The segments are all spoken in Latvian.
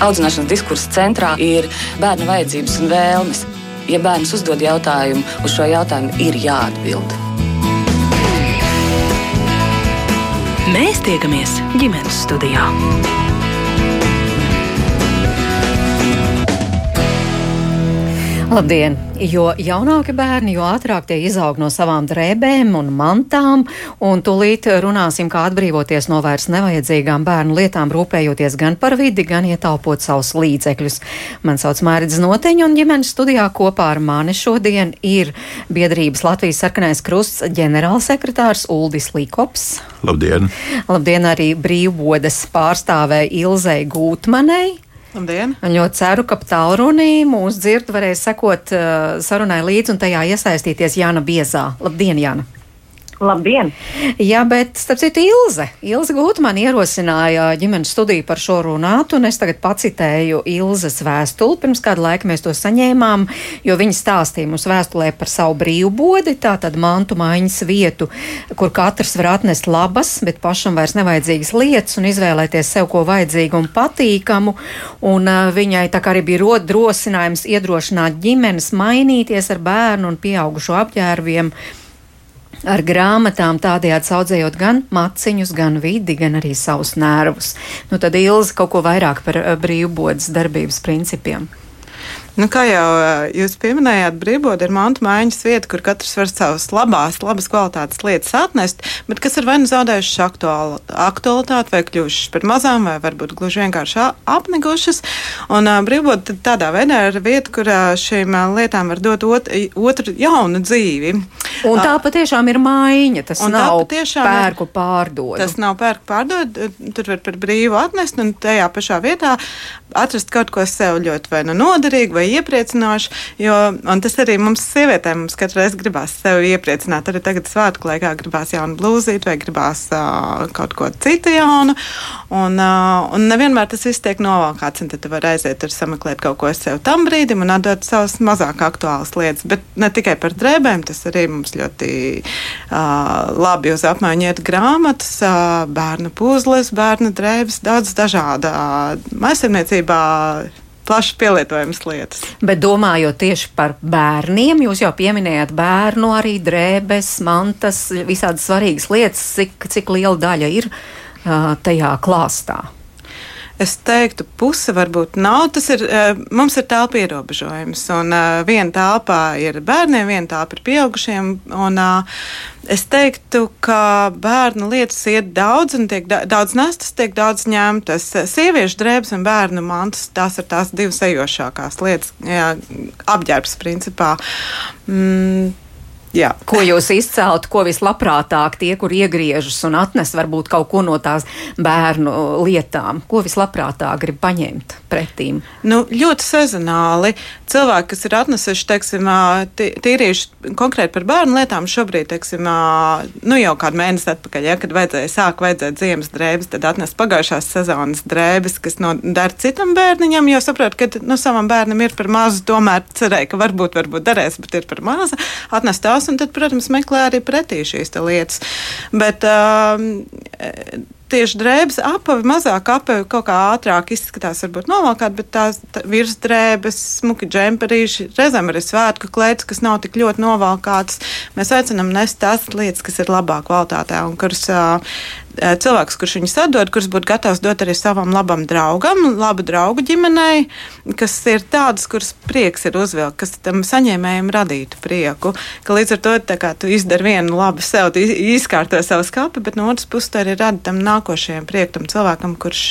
Audzināšanas diskursa centrā ir bērna vajadzības un vēlmes. Ja bērns uzdod jautājumu, uz šo jautājumu ir jāatbild. Mēs tiekamies ģimenes studijā. Labdien! Jo jaunāki bērni, jo ātrāk tie izaug no savām drēbēm un mantām, un tūlīt runāsim, kā atbrīvoties no vairs nevajadzīgām bērnu lietām, rūpējoties gan par vidi, gan ietaupot savus līdzekļus. Man sauc Mērķis Noteņa, un ģimenes studijā kopā ar mani šodien ir biedrības Latvijas sarkanais krusts ģenerālsekretārs Uldis Līkops. Labdien! Labdien arī brīvbodas pārstāvē Ilzei Gūtmanei. Labdien! Un ļoti ceru, ka tālrunī mūsu dzird varēs sekot uh, sarunai līdzi un tajā iesaistīties Jāna Biezā. Labdien, Jāna! Labdien! Jā, bet starp citu, Ilze. Ilze Gutman ierosināja ģimenes studiju par šo runāt, un es tagad pacitēju Ilzes vēstuli. Pirms kāda laika mēs to saņēmām, jo viņa stāstīja mums vēstulē par savu brīvbodi, tātad mantu maiņas vietu, kur katrs var atnest labas, bet pašam vairs nevajadzīgas lietas un izvēlēties sev ko vajadzīgu un patīkamu. Un uh, viņai tā kā arī bija rod drošinājums iedrošināt ģimenes mainīties ar bērnu un pieaugušo apģērbiem ar grāmatām, tādējādi audzējot gan maciņus, gan vidi, gan arī savus nervus. Nu, tad Ilza kaut ko vairāk par eh, brīvbodas darbības principiem. Nu, kā jau jūs pieminējāt, brīvboda ir mantu maiņas vieta, kur katrs var savas labās, labas kvalitātes lietas atnest, bet kas ir vai nu zaudējušas aktuāli, aktualitāti, vai kļuvušas par mazām, vai varbūt gluži vienkārši apnigušas. Un uh, brīvboda tādā veidā ir vieta, kur uh, šīm lietām var dot ot, otru jaunu dzīvi. Un tā patiešām ir maiņa. Tas nav pērku pārdot. Tas nav pērku pārdot. Tur var par brīvu atnest un tajā pašā vietā atrast kaut ko sev ļoti vai nu noderīgu vai iepriecinošu. Jo, tas arī mums, sievietēm, mums katru reizi gribās sevi iepriecināt. Arī tagad svētku laikā gribās jaunu blūzīti vai gribās uh, kaut ko citu jaunu. Un, uh, un nevienmēr tas viss tiek novalkāts. Tad tu vari aiziet tur sameklēt kaut ko sev tam brīdim un atdot savas mazāk aktuālas lietas. Bet ne tikai par drēbēm, tas arī mums ļoti uh, labi uz apmaiņu iet grāmatas, uh, bērnu puzles, bērnu drēbes, daudz dažādu uh, maisaimniecībā plaši pielietojamas lietas. Bet domājot tieši par bērniem, jūs jau pieminējāt bērnu arī drēbes, mantas, visādas svarīgas lietas, cik, cik liela daļa ir uh, tajā klāstā. Es teiktu, puse varbūt nav. Tas ir, mums ir telpa ierobežojums. Un viena telpā ir bērniem, viena telpa ir pieaugušiem. Un, es teiktu, ka bērnu lietas iet daudz, un tiek daudz nestas, tiek daudz ņemtas. Sieviešu drēbes un bērnu mantas, tās ir tās divas ejošākās lietas, jā, apģērbs principā. Mm, Jā. Ko jūs izceltu, ko vislabprātāk tie, kur iegriežas un atnes varbūt kaut ko no tās bērnu lietām? Ko vislabprātāk grib paņemt pretīm? Nu, ļoti sezonāli. Cilvēki, kas ir atnesuši, teiksim, tīrījuši konkrēti par bērnu lietām, šobrīd, teiksim, nu jau kādu mēnesi atpakaļ, ja, kad vajadzēja sāk vajadzēt ziemas drēbes, tad atnest pagājušās sezonas drēbes, kas no, der citam bērniņam, jo saprot, ka nu, savam bērnam ir par mazu, tomēr cerēja, ka varbūt, varbūt derēs, bet ir par mazu. Atnest tās, un tad, protams, meklē arī pretī šīs lietas. Bet, um, tieši drēbes apavi, mazāk apavi kaut kā ātrāk izskatās, varbūt novalkāt, bet tās tā, virsdrēbes, smuki džemperīši, reizēm arī svētku klēts, kas nav tik ļoti novalkātas. Mēs aicinām nest tās lietas, kas ir labā kvalitātē un kuras cilvēks, kurš viņus atdod, kurš būtu gatavs dot arī savam labam draugam, labu draugu ģimenei, kas ir tādas, kuras prieks ir uzvilkt, kas tam saņēmējiem radītu prieku. Ka līdz ar to kā, tu izdari vienu labu sev, izkārto savu skatu, bet no otras puses arī rada tam nākošajam priekam cilvēkam, kurš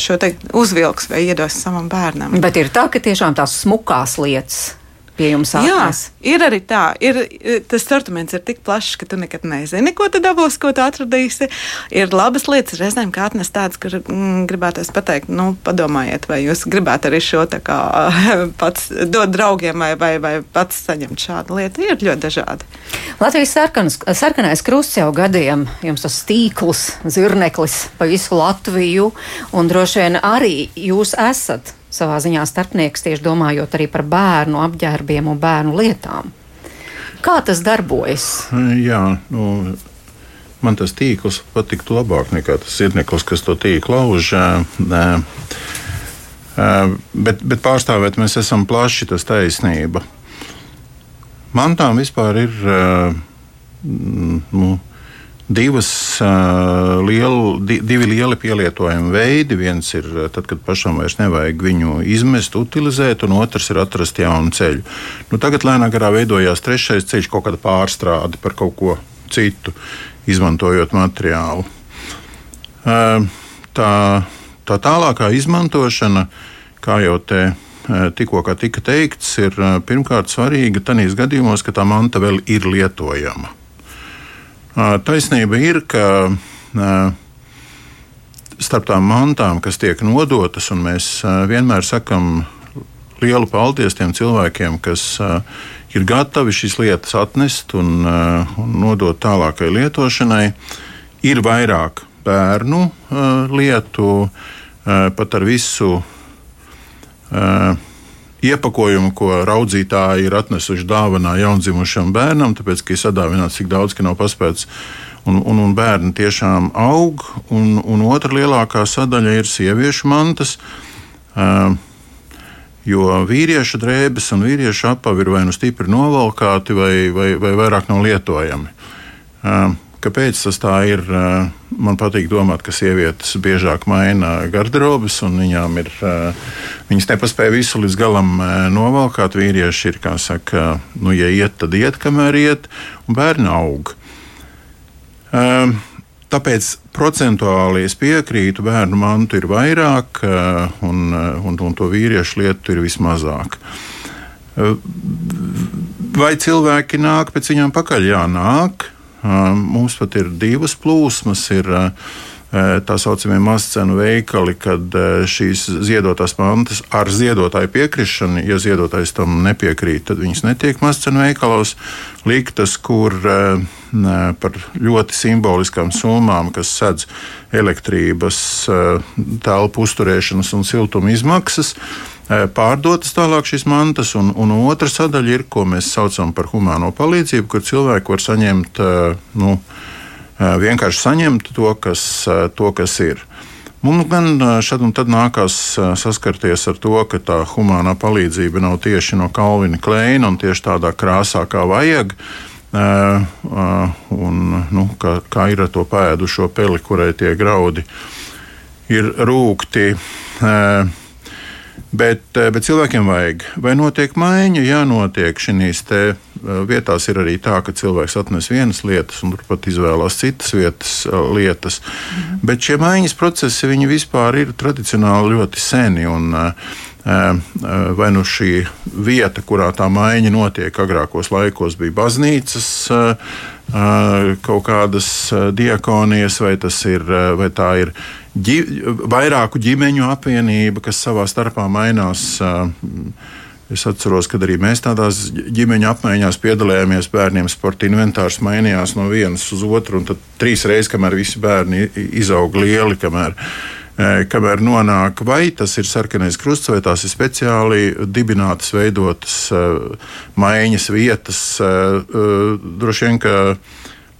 šo te uzvilks vai iedos savam bērnam. Bet ir tā, ka tiešām tās smukās lietas pie jums atnes? Jā, ir arī tā. Ir, tas sortiments ir tik plašs, ka tu nekad nezini, ko tu dabūsi, ko tu atradīsi. Ir labas lietas, reizēm kā atnest tādas, kur mm, gribētos pateikt, nu, padomājiet, vai jūs gribētu arī šo tā kā pats dot draugiem vai, vai, vai pats saņemt šādu lietu. Ir ļoti dažādi. Latvijas sarkanas, sarkanais krusts jau gadiem, jums tas tīkls, zirneklis pa visu Latviju, un droši vien arī jūs esat savā ziņā starpnieks tieši domājot arī par bērnu apģērbiem un bērnu lietām. Kā tas darbojas? Jā, nu, man tas tīkls patiktu labāk nekā tas sirneklis, kas to tīklu lauž. Bet, bet pārstāvēt mēs esam plaši, tas taisnība. Mantām vispār ir nu, divas, uh, lielu, di, divi lieli pielietojumi veidi. Viens ir tad, kad pašam vairs nevajag viņu izmest, utilizēt, un otrs ir atrast jaunu ceļu. Nu, tagad lēnām garā veidojās trešais ceļš, kaut kāda pārstrāde par kaut ko citu, izmantojot materiālu. Uh, tā, Tā tālākā izmantošana, kā jau te tikko tika teikts, ir pirmkārt svarīga tajos gadījumos, ka tā manta vēl ir lietojama. Taisnība ir, ka starp tām mantām, kas tiek nodotas, un mēs vienmēr sakam lielu paldies tiem cilvēkiem, kas ir gatavi šīs lietas atnest un, un nodot tālākai lietošanai, ir vairāk bērnu lietu, pat ar visu iepakojumu, ko raudzītāji ir atnesuši dāvanā jaundzimušam bērnam, tāpēc, ka ir sadāvināts tik daudz, ka nav paspēts. Un, un, un bērni tiešām aug, un, un otra lielākā sadaļa ir sieviešu mantas. Uh, jo vīriešu drēbes un vīriešu apavi ir vai nu stipri novalkāti, vai, vai, vai vairāk nav lietojami. Uh, Kāpēc tas tā ir? Man patīk domāt, ka sievietes biežāk maina garderobas, un viņām ir. Viņas nepaspēja visu līdz galam novalkāt. Vīrieši ir, kā saka, nu, ja iet, tad iet, kamēr iet, un bērni aug. Tāpēc procentuāli es piekrītu, bērnu mantu ir vairāk, un, un, un to vīriešu lietu ir vismazāk. Vai cilvēki nāk pēc viņām pakaļ? Jā, nāk. Mums pat ir divas plūsmas. Ir, Tā saucamie mazcenu veikali, kad šīs ziedotās mantas ar ziedotāju piekrišanu, ja ziedotājs tam nepiekrīt, tad viņas netiek mazcenu veikalos liktas, kur par ļoti simboliskām summām, kas sedz elektrības, telpu uzturēšanas un siltuma izmaksas, pārdotas tālāk šīs mantas, un, un otra sadaļa ir, ko mēs saucam par humāno palīdzību, kur cilvēki var saņemt, nu, vienkārši saņemt to, kas, to, kas ir. Mums gan šad un tad nākās saskarties ar to, ka tā humānā palīdzība nav tieši no Kalvina Kleina un tieši tādā krāsā, kā vajag. Uh, uh, un, nu, kā, kā ir ar to pēdušo peli, kurai tie graudi ir rūkti. Uh, Bet, eh, bet cilvēkiem vajag, vai notiek maiņa? Jā, notiek. Šīs eh, vietās ir arī tā, ka cilvēks atnes vienas lietas, un turpat izvēlās citas vietas, eh, lietas. Mhm. Bet šie maiņas procesi vispār ir tradicionāli ļoti seni. Un, vai nu šī vieta, kurā tā maiņa notiek, agrākos laikos bija baznīcas, kaut kādas diakonijas, vai, ir, vai tā ir ģi, vairāku ģimeņu apvienība, kas savā starpā mainās. Es atceros, kad arī mēs tādās ģimeņa apmaiņās piedalījāmies. Bērniem sporta inventārs mainījās no vienas uz otru, un tad trīs reizes, kamēr visi bērni izauga lieli, kamēr, kamēr nonāk, vai tas ir sarkanais krusts, vai tās ir speciāli dibinātas, veidotas maiņas vietas. Droši vien, ka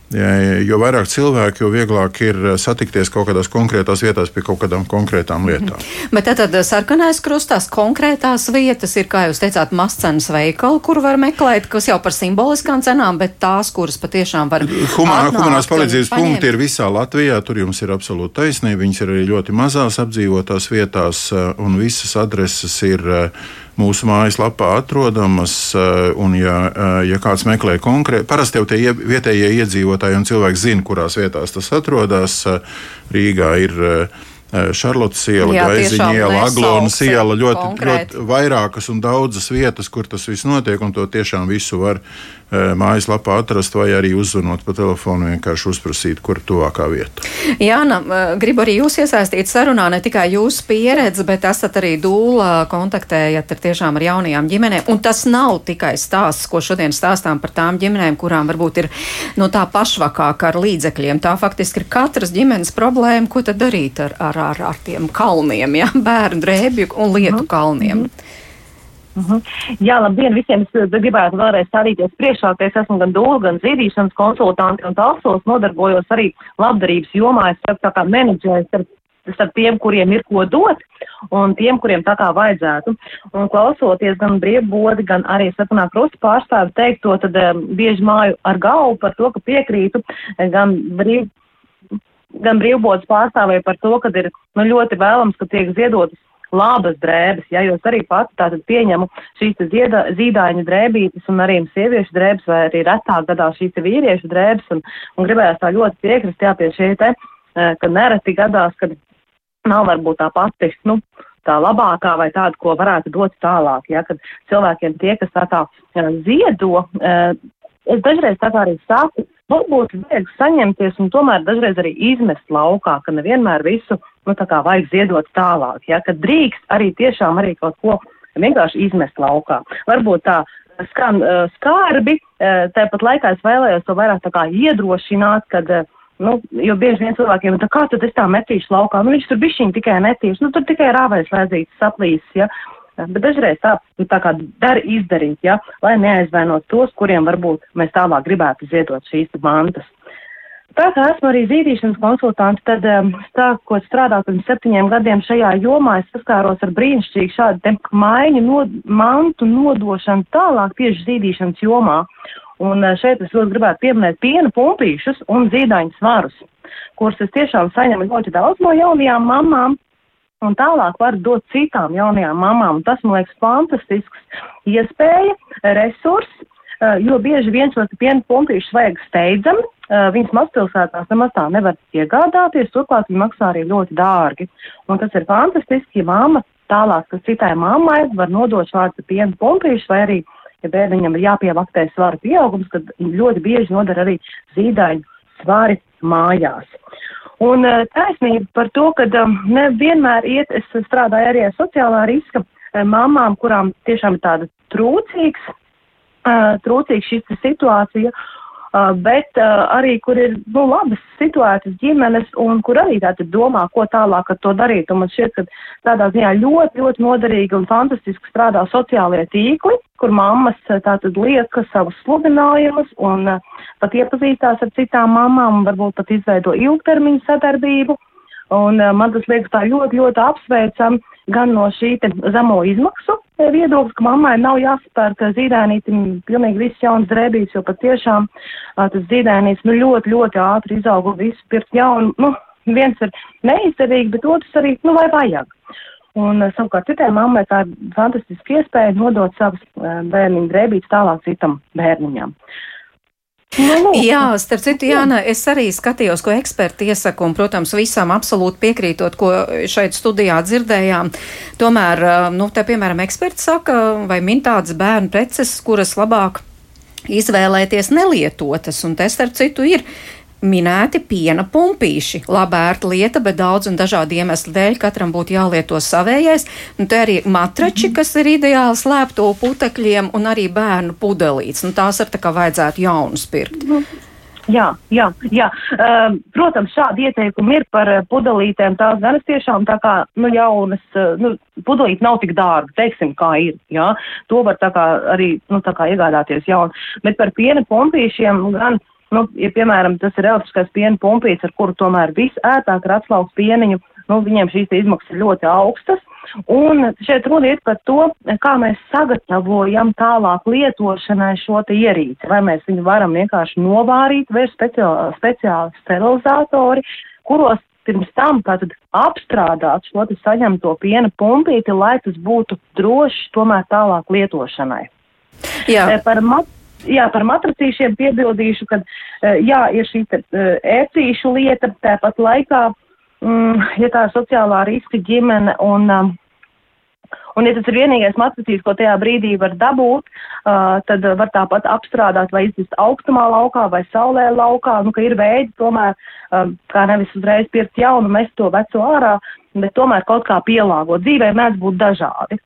Jo vairāk cilvēku, jo vieglāk ir eh, satikties kaut kādās konkrētās vietās pie kaut kādām konkrētām mhm. lietām. Mm. Bet tad eh, sarkanais krustās konkrētās vietas ir, kā jūs teicāt, mazcenas veikali, kur var meklēt, kas jau par simboliskām cenām, bet tās, kuras patiešām var. Humā, humanās palīdzības punkti ir visā Latvijā, tur jums ir absolūti taisnība. Viņas ir arī ļoti mazās apdzīvotās vietās, eh, un visas adreses ir mūsu mājaslapā atrodamas. Eh, un, ja, eh, ja kāds meklē konkrēti, parasti jau tie vietējie iedzīvotāji un cilvēki zina, kurās vietās tas atrodas. Eh, Rīgā ir Šarlotas iela, Gaiziņa iela, Aglonas iela, ļoti, konkrēt. ļoti vairākas un daudzas vietas, kur tas viss notiek, un to tiešām visu var Eh, mājaslapā atrast, vai arī uzzvanot pa telefonu, vienkārši uzprasīt, kur tuvākā vieta. Jāna, eh, gribu arī jūs iesaistīt sarunā, ne tikai jūsu pieredzi, bet esat arī dūla, kontaktējat ar tiešām ar jaunajām ģimenēm. Un tas nav tikai stāsts, ko šodien stāstām par tām ģimenēm, kurām varbūt ir no nu, tā pašvakāka ar līdzekļiem. Tā faktiski ir katras ģimenes problēma, ko tad darīt ar, ar, ar, ar tiem kalniem, ja? bērnu drēbju un lietu -hmm. kalniem. Mm -hmm. Mhm. Jā, labdien visiem! Es eh, gribētu vēlreiz stādīties priekšā, ka es esmu gan dūla, gan dzīvīšanas konsultanti un tālsos nodarbojos arī labdarības jomā. Es esmu tā kā menedžērs ar starp tiem, kuriem ir ko dot, un tiem, kuriem tā kā vajadzētu. Un klausoties gan brīvbodi, gan arī sarkanā krusta pārstāvi teikto, tad um, bieži māju ar galvu par to, ka piekrītu gan brīv, gan brīvbodas pārstāvēja par to, ka ir nu, ļoti vēlams, ka tiek ziedotas labas drēbes, ja, jo es arī pati tātad pieņemu šīs zieda, zīdaiņu drēbītes un arī sieviešu drēbes vai arī retāk gadās šīs vīriešu drēbes. Un, un gribējās tā ļoti piekrist, jā, pie šie te, ka nereti gadās, kad nav varbūt tā pati, nu, tā labākā vai tāda, ko varētu dot tālāk, ja, kad cilvēkiem tie, kas tā tā ziedo, es dažreiz tā kā arī saku, varbūt vajag saņemties un tomēr dažreiz arī izmest laukā, ka nevienmēr visu, nu, tā kā vajag ziedot tālāk, ja, ka drīkst arī tiešām arī kaut ko vienkārši izmest laukā. Varbūt tā skan uh, skarbi, uh, tāpat laikā es vēlējos to vairāk tā kā iedrošināt, kad, uh, nu, jo bieži vien cilvēkiem, tā kā tad es tā metīšu laukā, nu, viņš tur bišķiņ tikai netīšu, nu, tur tikai rāvēs lēdzītas saplīsis, ja, Bet dažreiz tā, nu, tā kā dara izdarīt, ja, lai neaizvainot tos, kuriem varbūt mēs tālāk gribētu ziedot šīs mantas. Tā kā esmu arī zīdīšanas konsultants, tad stākot strādāt pirms septiņiem gadiem šajā jomā, es saskāros ar brīnišķīgu šādu maiņu, nod, mantu nodošanu tālāk tieši zīdīšanas jomā. Un uh, šeit es ļoti gribētu pieminēt piena pumpīšus un zīdaiņu svarus, kurus es tiešām saņemu ļoti daudz no jaunajām mamām, un tālāk var dot citām jaunajām mamām. Tas, man liekas, fantastisks iespēja, resurs, eh, jo bieži viens no piena pumpīšus vajag steidzami. Eh, viņas mazpilsētās nemaz tā nevar iegādāties, turklāt viņi maksā arī ļoti dārgi. Un tas ir fantastiski, ja mamma tālāk, kas citai mammai var nodot šādu piena pumpīšu vai arī, ja bērniņam ir jāpievaktē svara pieaugums, tad ļoti bieži nodara arī zīdaiņu svari mājās. Un eh, taisnība par to, ka um, nevienmēr iet, es strādāju arī ar sociālā riska eh, mamām, kurām tiešām ir tāda trūcīgs, trūcīga šī situācija, bet uh, arī, kur ir nu, labas situētas ģimenes un kur arī tātad domā, ko tālāk ar to darīt. Un man šķiet, ka tādā ziņā ļoti, ļoti noderīgi un fantastiski strādā sociālie tīkli, kur mammas uh, tātad lieka savus sludinājumus un uh, pat iepazīstās ar citām mamām un varbūt pat izveido ilgtermiņu sadarbību. Un uh, man tas liekas tā ļoti, ļoti apsveicam gan no šī zemo izmaksu viedoklis, ka mammai nav jāspērk zīdēnītim pilnīgi viss jauns drēbīs, jo patiešām tas zīdēnīts nu, ļoti, ļoti ātri izauga visu pirkt jaunu. Nu, viens ir neizdevīgi, bet otrs arī, nu, vai vajag. Un savukārt citai mammai tā ir fantastiska iespēja nodot savas bērniņu drēbītes tālāk citam bērniņam. Nu, Jā, starp citu, Jāna, es arī skatījos, ko eksperti iesaka, un, protams, visam absolūti piekrītot, ko šeit studijā dzirdējām. Tomēr, nu, te, piemēram, eksperti saka, vai min tādas bērnu preces, kuras labāk izvēlēties nelietotas, un te, starp citu, ir minēti piena pumpīši. Laba ērta lieta, bet daudz un dažādu iemeslu dēļ katram būtu jālieto savējais. Un te arī matrači, kas ir ideāli slēpto putekļiem, un arī bērnu pudelītes. Nu, tās ar tā kā vajadzētu jaunus pirkt. Nu. Jā, jā, jā. Uh, protams, šādi ieteikumi ir par pudelītēm. Tās gan es tiešām tā kā, nu, jaunas, uh, nu, pudelīte nav tik dārga, teiksim, kā ir, jā. To var tā kā arī, nu, tā kā iegādāties jaunu. Bet par piena pompīšiem gan Nu, ja, piemēram, tas ir elektriskais piena pumpīts, ar kuru tomēr visērtāk ir atslauks pieniņu, nu, viņiem šīs izmaksas ir ļoti augstas. Un šeit runa ir par to, kā mēs sagatavojam tālāk lietošanai šo te ierīci. Vai mēs viņu varam vienkārši novārīt, vai ir speciāli, speciāli sterilizatori, kuros pirms tam tātad apstrādāt šo te saņemto piena pumpīti, lai tas būtu drošs tomēr tālāk lietošanai. Jā. Par mat jā, par matracīšiem piebildīšu, ka eh, jā, ir šī ērcīšu eh, lieta, tāpat laikā, mm, ja tā ir sociālā riska ģimene un, um, un ja tas ir vienīgais matracīs, ko tajā brīdī var dabūt, uh, tad var tāpat apstrādāt vai izdist augstumā laukā vai saulē laukā, nu, ka ir veidi tomēr, um, kā nevis uzreiz pirkt jaunu, mest to veco ārā, bet tomēr kaut kā pielāgot. Dzīvē mēdz būt dažādi.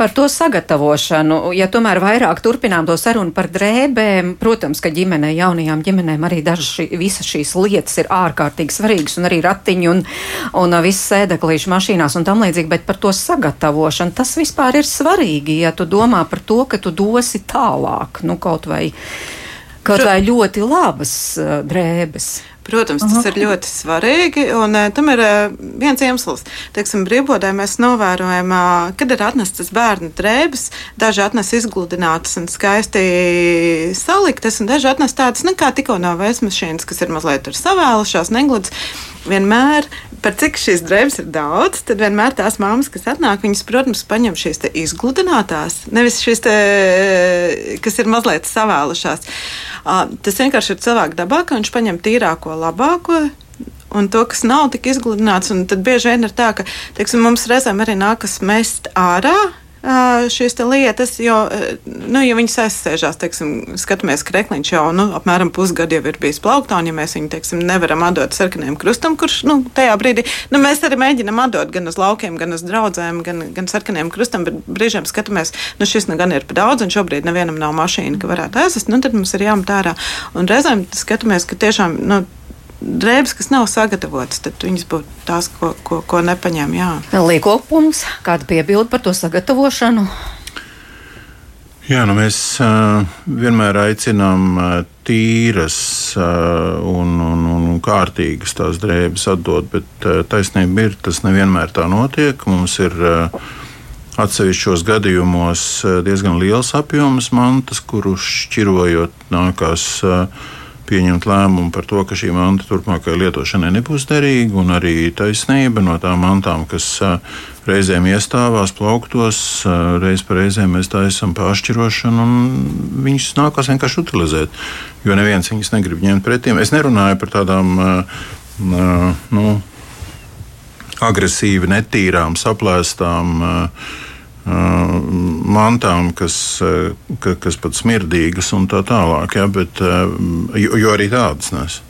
Par to sagatavošanu, ja tomēr vairāk turpinām to sarunu par drēbēm, protams, ka ģimenē, jaunajām ģimenēm arī dažas šī, visas šīs lietas ir ārkārtīgi svarīgas, un arī ratiņi un, un viss sēdeklīšu mašīnās un tam līdzīgi, bet par to sagatavošanu tas vispār ir svarīgi, ja tu domā par to, ka tu dosi tālāk, nu kaut vai, kaut vai ļoti labas uh, drēbes. Protams, tas Aha. ir ļoti svarīgi, un uh, tam ir uh, viens iemesls. Teiksim, brīvbodē mēs novērojam, uh, kad ir atnestas bērnu drēbes, daži atnes izgludinātas un skaisti saliktas, un daži atnes tādas, nu, kā tikko no vēsmašīnas, kas ir mazliet tur savēlušās, negludas. Vienmēr, par cik šīs drēbes ir daudz, tad vienmēr tās māmas, kas atnāk, viņas, protams, paņem šīs izgludinātās, nevis šīs, te, kas ir mazliet savēlušās. Tas vienkārši ir cilvēka dabā, ka viņš paņem tīrāko, labāko. Un to, kas nav tik izgludināts, tad bieži vien ir tā, ka teiksim, mums reizēm arī nākas mest ārā šīs lietas, jo, nu, ja viņas aizsēžās, teiksim, skatāmies, krekliņš jau nu, apmēram pusgadu jau ir bijis plauktā, un ja mēs viņu, teiksim, nevaram atdot sarkanajam krustam, kurš, nu, tajā brīdī, nu, mēs arī mēģinam atdot gan uz laukiem, gan uz draudzēm, gan, gan sarkanajam krustam, bet brīžiem skatāmies, nu, šis nu gan ir par daudz, un šobrīd nevienam nav mašīna, ka varētu aizvest, nu, tad mums ir jāmet ārā. Un reizēm skatāmies, ka tiešām, nu, drēbes, kas nav sagatavotas, tad viņas būtu tās, ko, ko, ko nepaņem. Liekopums, kāda piebilda par to sagatavošanu? Jā, nu mēs uh, vienmēr aicinām uh, tīras uh, un, un, un kārtīgas tās drēbes atdot, bet uh, taisnība ir, tas nevienmēr tā notiek. Mums ir uh, atsevišķos gadījumos diezgan liels apjoms mantas, kurus šķirojot nākās. Uh, pieņemt lēmumu par to, ka šī manta turpmākajai lietošanai nebūs derīga, un arī taisnība no tām mantām, kas reizēm iestāvās plauktos, reiz pa reizēm mēs taisām pāršķirošanu, un viņas nākās vienkārši utilizēt, jo neviens viņas negrib ņemt pretim. Es nerunāju par tādām, nu, agresīvi, netīrām, saplēstām mantām, kas, ka, kas pat smirdīgas un tā tālāk. Ja, bet, jo, jo arī tādas nes.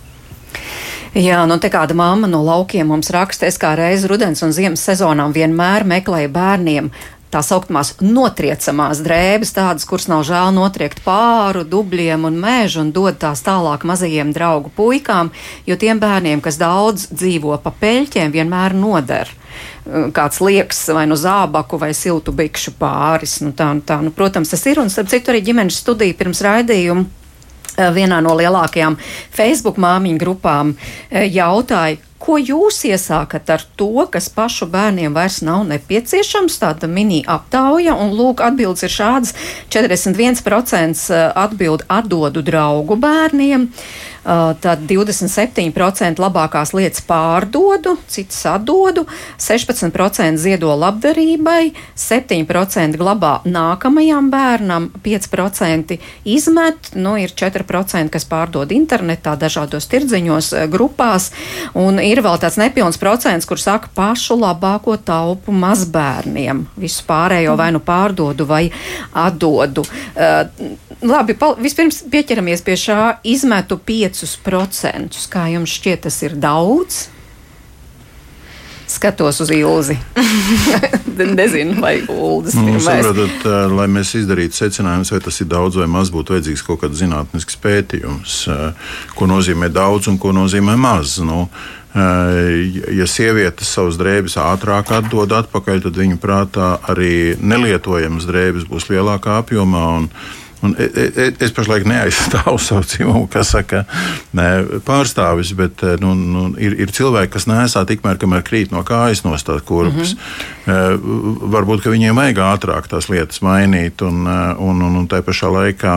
Jā, nu te kāda mamma no laukiem mums raksta, es kā reiz rudens un ziemas sezonām vienmēr meklēju bērniem tā saucamās notriecamās drēbes, tādas, kuras nav žēl notriekt pāru, dubļiem un mēžu un dod tās tālāk mazajiem draugu puikām, jo tiem bērniem, kas daudz dzīvo pa peļķiem, vienmēr noder kāds liekas vai nu zābaku vai siltu bikšu pāris. Nu, tā, tā, nu, protams, tas ir. Un, starp citu, arī ģimenes studija pirms raidījuma vienā no lielākajām Facebook māmiņu grupām jautāja, Ko jūs iesākat ar to, kas pašu bērniem vairs nav nepieciešams? Tāda mini aptauja, un lūk, atbildes ir šādas: 41% atbild atdodu draugu bērniem. Uh, tad 27% labākās lietas pārdodu, citas atdodu, 16% ziedo labdarībai, 7% glabā nākamajam bērnam, 5% izmet, nu ir 4%, kas pārdod internetā, dažādos tirdziņos, uh, grupās, un ir vēl tāds nepilns procents, kur saka pašu labāko taupu mazbērniem. Visu pārējo vai nu pārdodu vai atdodu. Uh, labi, vispirms pieķeramies pie šā izmetu 5 5%. Kā jums šķiet, tas ir daudz? Skatos uz ilzi. Nezinu, vai ULDS nu, saprotat, lai mēs izdarītu secinājumus, vai tas ir daudz vai maz, būtu vajadzīgs kaut kāds zinātnisks pētījums, ko nozīmē daudz un ko nozīmē maz. Nu, ja sievietes savus drēbes ātrāk atdod atpakaļ, tad viņu prātā arī nelietojamas drēbes būs lielākā apjomā. Un, Un es, e, es pašlaik neaizstāvu savu dzimumu, kas saka, ne, pārstāvis, bet e, nu, nu, ir, ir cilvēki, kas nesā tikmēr, kamēr krīt no kājas no tās kurpes. Mm -hmm. Varbūt viņiem vajag ātrāk tās lietas mainīt, un, un, un, un tā pašā laikā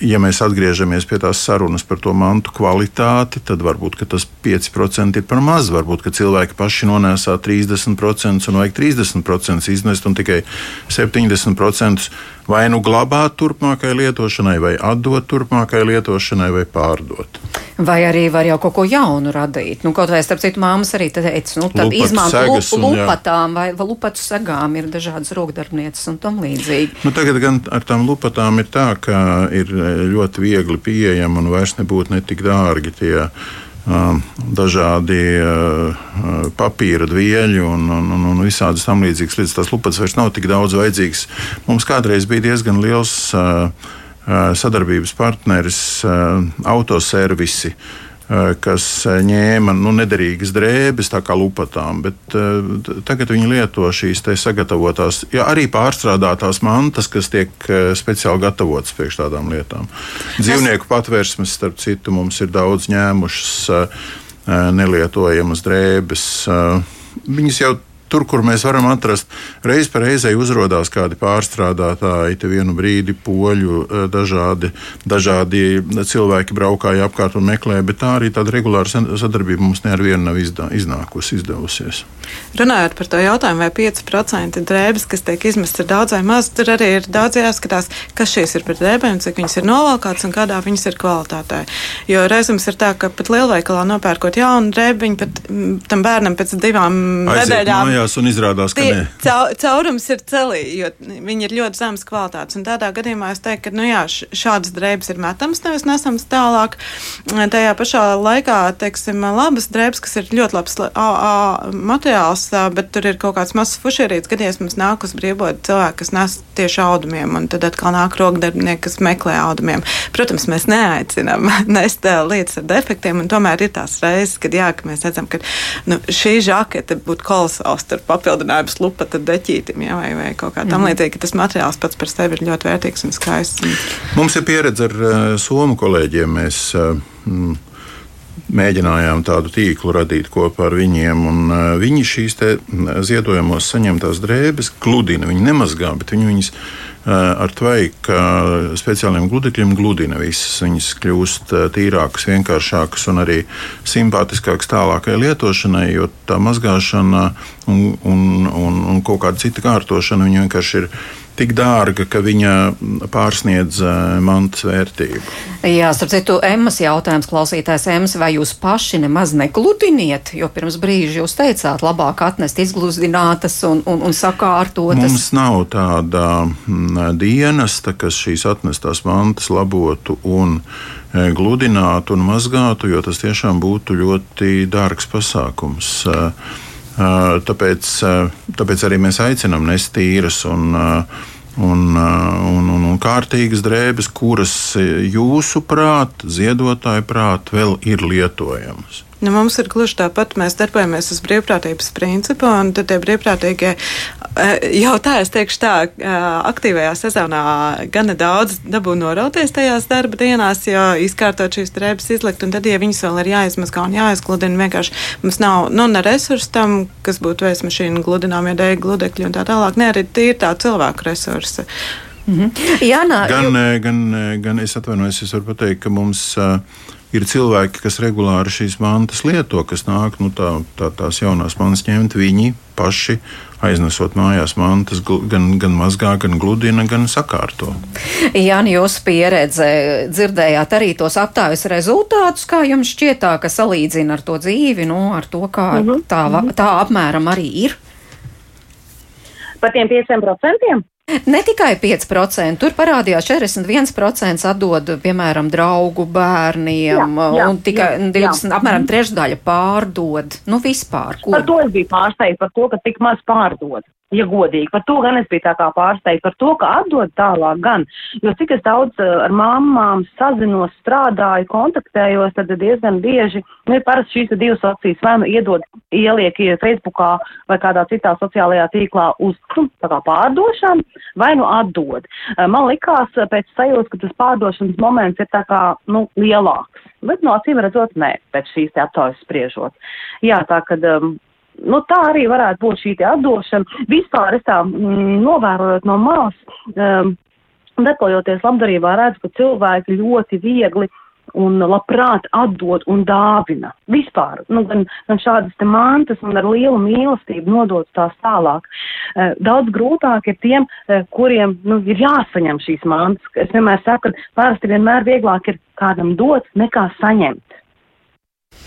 ja mēs atgriežamies pie tās sarunas par to mantu kvalitāti, tad varbūt tas 5% ir par maz. Varbūt cilvēki paši nonēsā 30% un vajag 30% iznest un tikai 70% vai nu glabāt turpmākajai lietošanai, vai atdot turpmākajai lietošanai, vai pārdot. Vai arī var jau kaut ko jaunu radīt. Nu, kaut vai starp citu, māmas arī teica, nu, tad izmanto lupatām vai, lupatu sagām ir dažādas rokdarbnieces un tam līdzīgi. Nu, tagad gan ar tām lupatām ir tā, ka ir ļoti viegli pieejami un vairs nebūtu ne tik dārgi tie dažādi papīra dvieļi un, un, un, un visādas tam līdzīgas lietas. Tas lupats vairs nav tik daudz vajadzīgs. Mums kādreiz bija diezgan liels sadarbības partneris autoservisi kas ņēma nu, nederīgas drēbes, tā kā lupatām, bet uh, tagad viņi lieto šīs sagatavotās, ja arī pārstrādātās mantas, kas tiek uh, speciāli gatavotas priekš tādām lietām. Dzīvnieku patvērsmes, starp citu, mums ir daudz ņēmušas uh, nelietojamas drēbes. Viņas jau tur, kur mēs varam atrast, reiz pa reizei uzrādās kādi pārstrādātāji, te vienu brīdi poļu eh, dažādi, dažādi cilvēki braukāja apkārt un meklēja, bet tā arī tāda regulāra sadarbība mums ne ar vienu nav izdā, iznākusi, izdevusies. Runājot par to jautājumu, vai 5% drēbes, kas tiek izmestas, ir daudz vai maz, tur arī ir daudz jāskatās, kas šīs ir par drēbēm, cik viņas ir novalkātas un kādā viņas ir kvalitātē. Jo reizēm ir tā, ka pat lielveikalā nopērkot jaunu drēbiņu, pat tam bērnam pēc divām nedēļām mājās un izrādās, ka nē. Caurums ir celī, jo viņi ir ļoti zemes kvalitātes. Un tādā gadījumā es teiktu, ka nu jā, šādas drēbes ir metams, nevis nesams tālāk. Tajā pašā laikā, teiksim, labas drēbes, kas ir ļoti labs a, a, materiāls, bet tur ir kaut kāds mazs fušierīts, gadījums mums nāk uz brīvot cilvēki, kas nes tieši audumiem, un tad atkal nāk rokdarbinieki, kas meklē audumiem. Protams, mēs neaicinām nest lietas ar defektiem, un tomēr ir tās reizes, kad jā, ka mēs redzam, ka nu, šī žakete būtu kolosāls tur papildinājums lupata deķītim ja, vai, vai kaut kā tam mm. līdzīga. Tas materiāls pats par sevi ir ļoti vērtīgs un skaists. Un... Mums ir pieredze ar uh, somu kolēģiem. Mēs, uh, Mēģinājām tādu tīklu radīt kopā ar viņiem, un uh, viņi šīs ziedojumos saņemtās drēbes gludina. Viņi nemazgā, bet viņi viņas Eh, ar tvaika speciāliem gludekļiem gludina visas. Viņas kļūst eh, tīrākas, vienkāršākas un arī simpātiskākas tālākai lietošanai, jo tā mazgāšana un, un, un, un kaut kāda cita kārtošana vienkārši ir tik dārga, ka viņa pārsniedz eh, mantas vērtību. Jā, starp citu, Emmas jautājums klausītājs Emmas, vai jūs paši nemaz negludiniet, jo pirms brīža jūs teicāt, labāk atnest izgludinātas un, un, un sakārtotas. Mums nav tāda mm, dienesta, kas šīs atnestās mantas labotu un e, gludinātu un mazgātu, jo tas tiešām būtu ļoti dārgs pasākums. Uh, Tāpēc, tāpēc arī mēs aicinām nest tīras un, un, un, un, un kārtīgas drēbes, kuras jūsuprāt, ziedotāju prāt, vēl ir lietojamas. Nu, mums ir gluži tāpat, mēs darbojamies uz brīvprātības principu, un tad tie brīvprātīgie eh, jau tā, es teikšu tā, eh, aktīvajā sezonā gana daudz dabū norauties tajās darba dienās, jo izkārtot šīs drēbes izlikt, un tad, ja viņas vēl ir jāizmazgā un jāizgludina, vienkārši mums nav, nu, ne resursi tam, kas būtu vēsmašīna gludinām, ja dēļ gludekļi un tā tālāk, ne arī tīri tā cilvēku resursi. Mm -hmm. Jā, nā, gan, jo... gan, gan es atvainojos, es varu pateikt, ka mums uh, ir cilvēki, kas regulāri šīs mantas lieto, kas nāk nu, tā, tā, tās jaunās mantas ņemt. Viņi paši aiznesot mājās mantas, gan, gan mazgā, gan gludina, gan sakārto. Jā, jūsu pieredze dzirdējāt arī tos aptājas rezultātus, kā jums šķietā, ka salīdzina ar to dzīvi, nu, ar to, kā mm -hmm. tā, tā apmēram arī ir? Par tiem 5%? Ne tikai 5%, tur parādījās 41% atdod, piemēram, draugu bērniem, jā, jā, un tikai jā, 20, jā. apmēram trešdaļa pārdod. Nu, vispār. Ko? Par to es biju pārsteigta, par to, ka tik maz pārdod ja godīgi. Par to gan es biju tā kā pārsteigta, par to, ka atdod tālāk gan. Jo cik es daudz eh, ar mamām sazinos, strādāju, kontaktējos, tad diezgan bieži, nu, ir parasti šīs divas opcijas, vai nu iedod, ieliek Facebookā vai kādā citā sociālajā tīklā uz, nu, tā kā pārdošanu, vai nu atdod. Eh, man likās eh, pēc sajūtas, ka tas pārdošanas moments ir tā kā, nu, lielāks. Bet no acīm redzot, nē, pēc šīs te aptaujas spriežot. Jā, tā kad um, nu, tā arī varētu būt šī atdošana. Vispār es tā mm, novērojot no malas, um, depojoties labdarībā, redzu, ka cilvēki ļoti viegli un labprāt atdod un dāvina. Vispār, nu, gan, gan šādas te mantas un ar lielu mīlestību nodot tās tālāk. Uh, daudz grūtāk ir tiem, uh, kuriem nu, ir jāsaņem šīs mantas. Es vienmēr saku, ka parasti vienmēr vieglāk ir kādam dot nekā saņemt.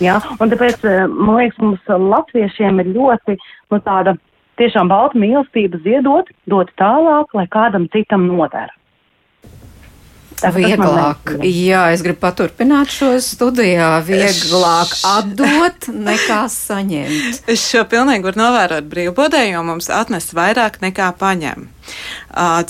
Ja? Un tāpēc, eh, man liekas, mums latviešiem ir ļoti nu, tāda tiešām balta mīlestība ziedot, dot tālāk, lai kādam citam nodara. Tā, Vieglāk, jā, es gribu paturpināt šo studijā. Vieglāk atdot nekā saņemt. Es šo pilnīgi varu novērot brīvbodē, jo mums atnes vairāk nekā paņem.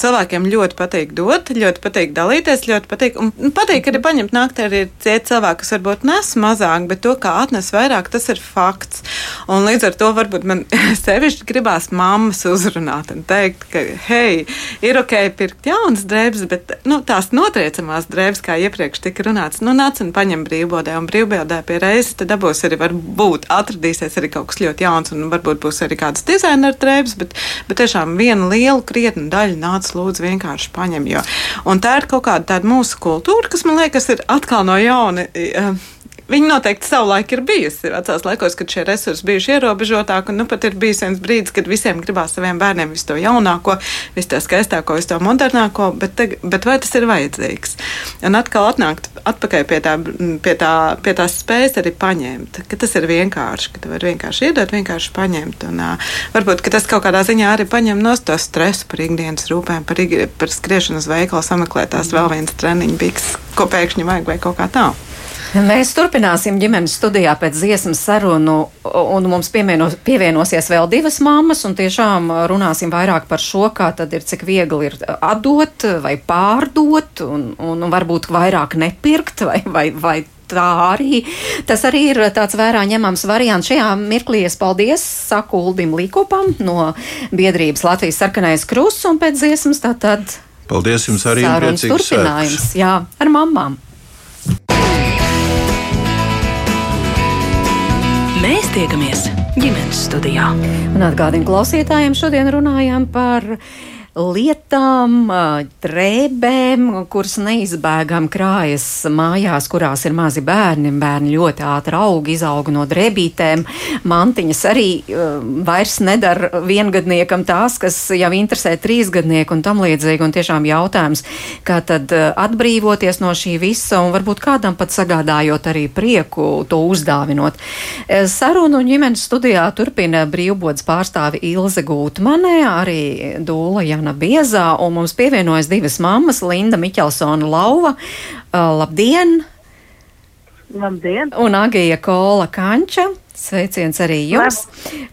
Cilvēkiem ļoti patīk dot, ļoti patīk dalīties, ļoti patīk. Un nu, patīk arī paņemt naktī arī tie cilvēki, kas varbūt nes mazāk, bet to, kā atnes vairāk, tas ir fakts. Un līdz ar to varbūt man sevišķi gribās mammas uzrunāt un teikt, ka, hei, ir ok pirkt jaunas drēbes, bet nu, tās notriecamās drēbes, kā iepriekš tika runāts, nu nāc un paņem brīvbodē, un brīvbodē pie reizes tad dabūs arī varbūt atradīsies arī kaut kas ļoti jauns, un varbūt būs arī kādas dizaineru drēbes, bet, bet tiešām vienu lielu krietnu daļu nāc lūdzu vienkārši paņem. Jo. Un tā ir kaut kāda mūsu kultūra, kas man liekas ir atkal no jauna. Uh, Viņa noteikti savulaik ir bijusi vecās laikos, kad šie resursi bijuši ierobežotāki. Nu, pat ir bijis viens brīdis, kad visiem gribās saviem bērniem visu to jaunāko, visu to skaistāko, visu to modernāko, bet, te, bet vai tas ir vajadzīgs? Un atkal atnākt atpakaļ pie, tā, pie, tā, pie tās spējas arī paņemt, ka tas ir vienkārši, ka tu vari vienkārši iedot, vienkārši paņemt. Un, uh, varbūt tas kaut kādā ziņā arī paņem no to stresu par ikdienas rūpēm, par, par skriešanu uz veikalu, sameklēt tās vēl viens treniņu biks, ko pēkšņi vajag vai kaut kā tādu. Mēs turpināsim ģimenes studijā pēc dziesmas sarunu, un mums piemienos, pievienosies vēl divas mammas, un tiešām runāsim vairāk par šo, kā tad ir, cik viegli ir atdot vai pārdot, un, un varbūt vairāk nepirkt, vai, vai, vai tā arī. Tas arī ir tāds vērā ņemams variants. Šajā mirklī es paldies saku Uldim Līkopam no biedrības Latvijas sarkanais krusts, un pēc dziesmas tātad. Paldies jums arī! Sarunas turpinājums, jā, ar mamām! Mēs tiekamies ģimenes studijā. Un atgādinu klausītājiem, šodien runājām par lietām, drēbēm, kuras neizbēgam krājas mājās, kurās ir mazi bērni. Bērni ļoti ātri aug, izaug no drēbītēm. Mantiņas arī vairs nedara viengadniekam tās, kas jau interesē trīsgadnieku un tam līdzīgi. Un tiešām jautājums, kā tad atbrīvoties no šī visa un varbūt kādam pat sagādājot arī prieku to uzdāvinot. Sarunu un ģimenes studijā turpina brīvbodas pārstāvi Ilze Gūtmanē, arī Dūla Jana. Jāna Biezā, un mums pievienojas divas mammas, Linda Miķelsona Lauva. Uh, labdien! Labdien! Un Agija Kola Kanča. Sveiciens arī jums.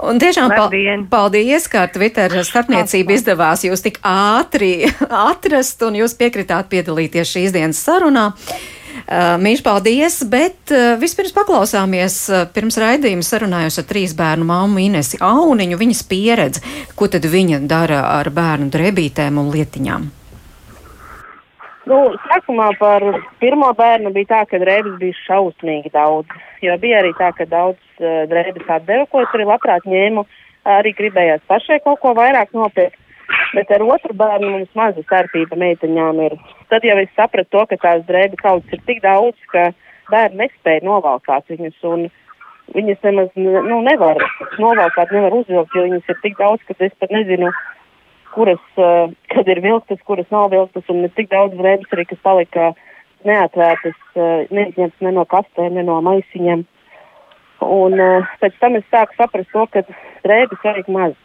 Un tiešām labdien. paldies, ka Twitter starpniecība izdevās jūs tik ātri atrast un jūs piekritāt piedalīties šīs dienas sarunā. Uh, Mīļš, paldies, bet vispirms paklausāmies pirms raidījuma sarunājos ar trīs bērnu mammu Inesi Auniņu, viņas pieredzi, ko tad viņa dara ar bērnu drebītēm un lietiņām. Nu, sākumā par pirmo bērnu bija tā, ka drēbes bija šausmīgi daudz. Jo bija arī tā, ka daudz uh, drēbes atdeva, ko es arī labprāt ņēmu. Arī gribējās pašai kaut ko vairāk nopirkt. Bet ar otru bērnu mums maza starpība meiteņām ir. Tad jau es sapratu to, ka tās drēbes kaudzes ir tik daudz, ka bērni nespēja novalkāt viņas. Un viņas nemaz nu, nevar novalkāt, nevar uzvilkt, jo viņas ir tik daudz, ka es pat nezinu, kuras, uh, kad ir vilktas, kuras nav vilktas. Un ir tik daudz drēbes arī, kas palika neatvērtas, uh, neizņemtas ne no kastēm, ne no maisiņiem. Un uh, pēc tam es sāku saprast to, ka drēbes vajag maz.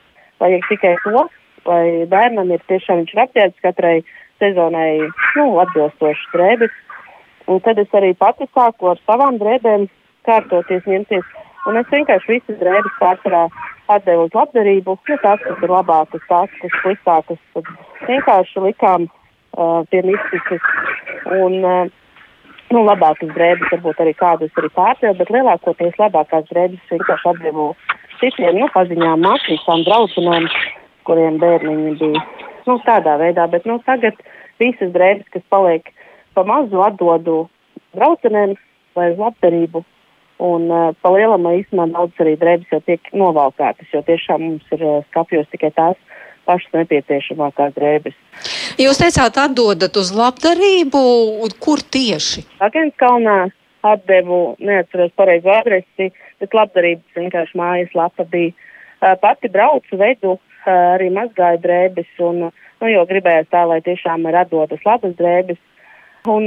Vajag tikai to, lai bērnam ir tiešām viņš ir apģērbs katrai sezonai nu, atbilstošas drēbes. Un tad es arī pati sāku ar savām drēbēm kārtoties, ņemties. Un es vienkārši visas drēbes pārsvarā atdevu uz labdarību. Nu, tās, kas ir labākas, tās, kas sliktākas, tad vienkārši likām uh, pie mistiskas. Un, uh, nu, labākas drēbes, varbūt arī kādas arī pārdevu, bet lielākoties labākās drēbes vienkārši atdevu citiem, nu, paziņām, mācībām, draudzenēm kuriem bērniņi bija. Nu, tādā veidā, bet nu, tagad visas drēbes, kas paliek pa mazu, atdodu braucenēm vai uz labdarību. Un uh, pa lielam īstenībā daudz arī drēbes jau tiek novalkātas, jo tiešām mums ir uh, skapjos tikai tās pašas nepieciešamākās drēbes. Jūs teicāt, atdodat uz labdarību, kur tieši? Agenskalnā atdevu, neatceros pareizu adresi, bet labdarības vienkārši mājas lapa bija. Uh, pati braucu, vedu arī mazgāju drēbes, un, nu, jo gribējās tā, lai tiešām ir atdotas labas drēbes. Un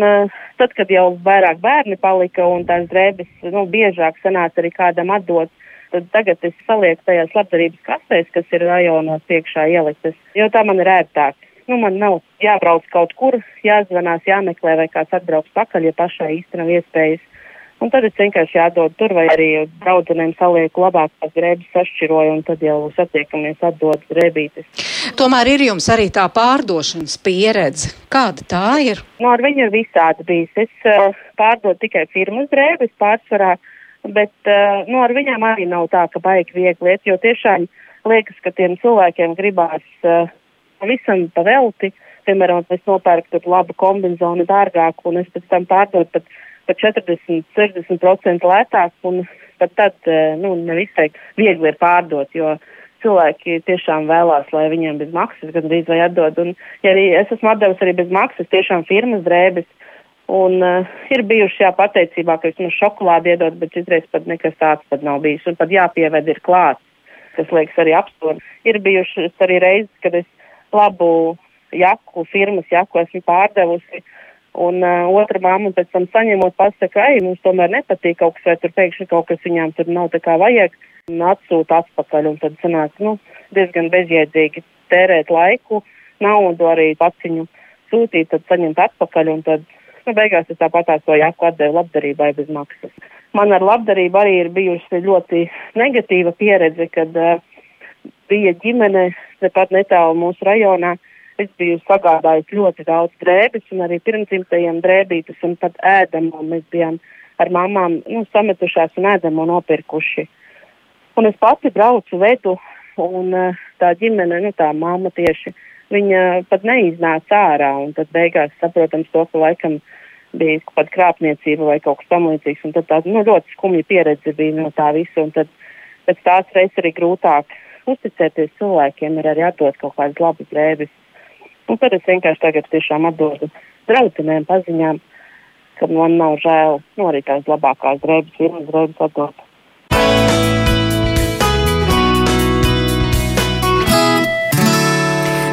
tad, kad jau vairāk bērni palika un tās drēbes, nu, biežāk sanāca arī kādam atdot, tad tagad es salieku tajās labdarības kastēs, kas ir rajonos iekšā ieliktas, jo tā man ir ērtāk. nu, man nav jābrauc kaut kur, jāzvanās, jāmeklē vai kāds atbrauks pakaļ, ja pašai īsti nav iespējas. Un tad es vienkārši jādod tur, vai arī draudzenēm salieku labākās drēbes sašķiroju, un tad jau satiekamies atdot drēbītes. Tomēr ir jums arī tā pārdošanas pieredze. Kāda tā ir? Nu, ar viņu ir visādi bijis. Es uh, pārdodu tikai firmas drēbes pārsvarā, bet uh, nu, ar viņām arī nav tā, ka baigi viegli iet, jo tiešām liekas, ka tiem cilvēkiem gribās uh, visam pavelti. Piemēram, es nopērku tur labu kombināciju dārgāku, un es pēc tam pārdodu pat pat 40-60% lētāk, un pat tad eh, nu, nevisai viegli ir pārdot, jo cilvēki tiešām vēlās, lai viņiem bez maksas gandrīz vai atdod. Un, ja arī es esmu atdevis arī bez maksas tiešām firmas drēbes, un uh, ir bijuši jā pateicībā, ka vismaz šokolādi iedod, bet izreiz pat nekas tāds pat nav bijis, un pat jāpieved ir klāts, kas liekas arī absurdi. Ir bijušas arī reizes, kad es labu jaku, firmas jaku esmu pārdevusi, Un uh, otra māma pēc tam saņemot pasaka, ej, mums tomēr nepatīk kaut kas, vai tur pēkšņi kaut kas viņām tur nav tā kā vajag, un atsūta atpakaļ, un tad sanāk, nu, diezgan bezjēdzīgi tērēt laiku, naudu arī paciņu sūtīt, tad saņemt atpakaļ, un tad, nu, beigās es tāpatās to jāku atdevu labdarībai bez maksas. Man ar labdarību arī ir bijusi ļoti negatīva pieredze, kad uh, bija ģimene tepat netālu mūsu rajonā, uh, Es biju sagādājis ļoti daudz drēbes un arī pirmdzimtajiem drēbītes un pat ēdamo. Mēs bijām ar mamām nu, sametušās un ēdamo nopirkuši. Un es pati braucu vedu un eh, tā ģimene, nu tā mamma tieši, viņa pat neiznāca ārā un tad beigās saprotams to, ka laikam bija kāda krāpniecība vai kaut kas tam līdzīgs. Un tad tā nu, ļoti skumja pieredze bija no tā visa. Un tad pēc tās reizes arī grūtāk uzticēties cilvēkiem, ir arī atdot kaut kādas labas drēbes. Un tad es vienkārši tagad tiešām atdodu draudzenēm paziņām, ka man nav žēl, nu arī tās labākās drēbes, vienas drēbes atdot.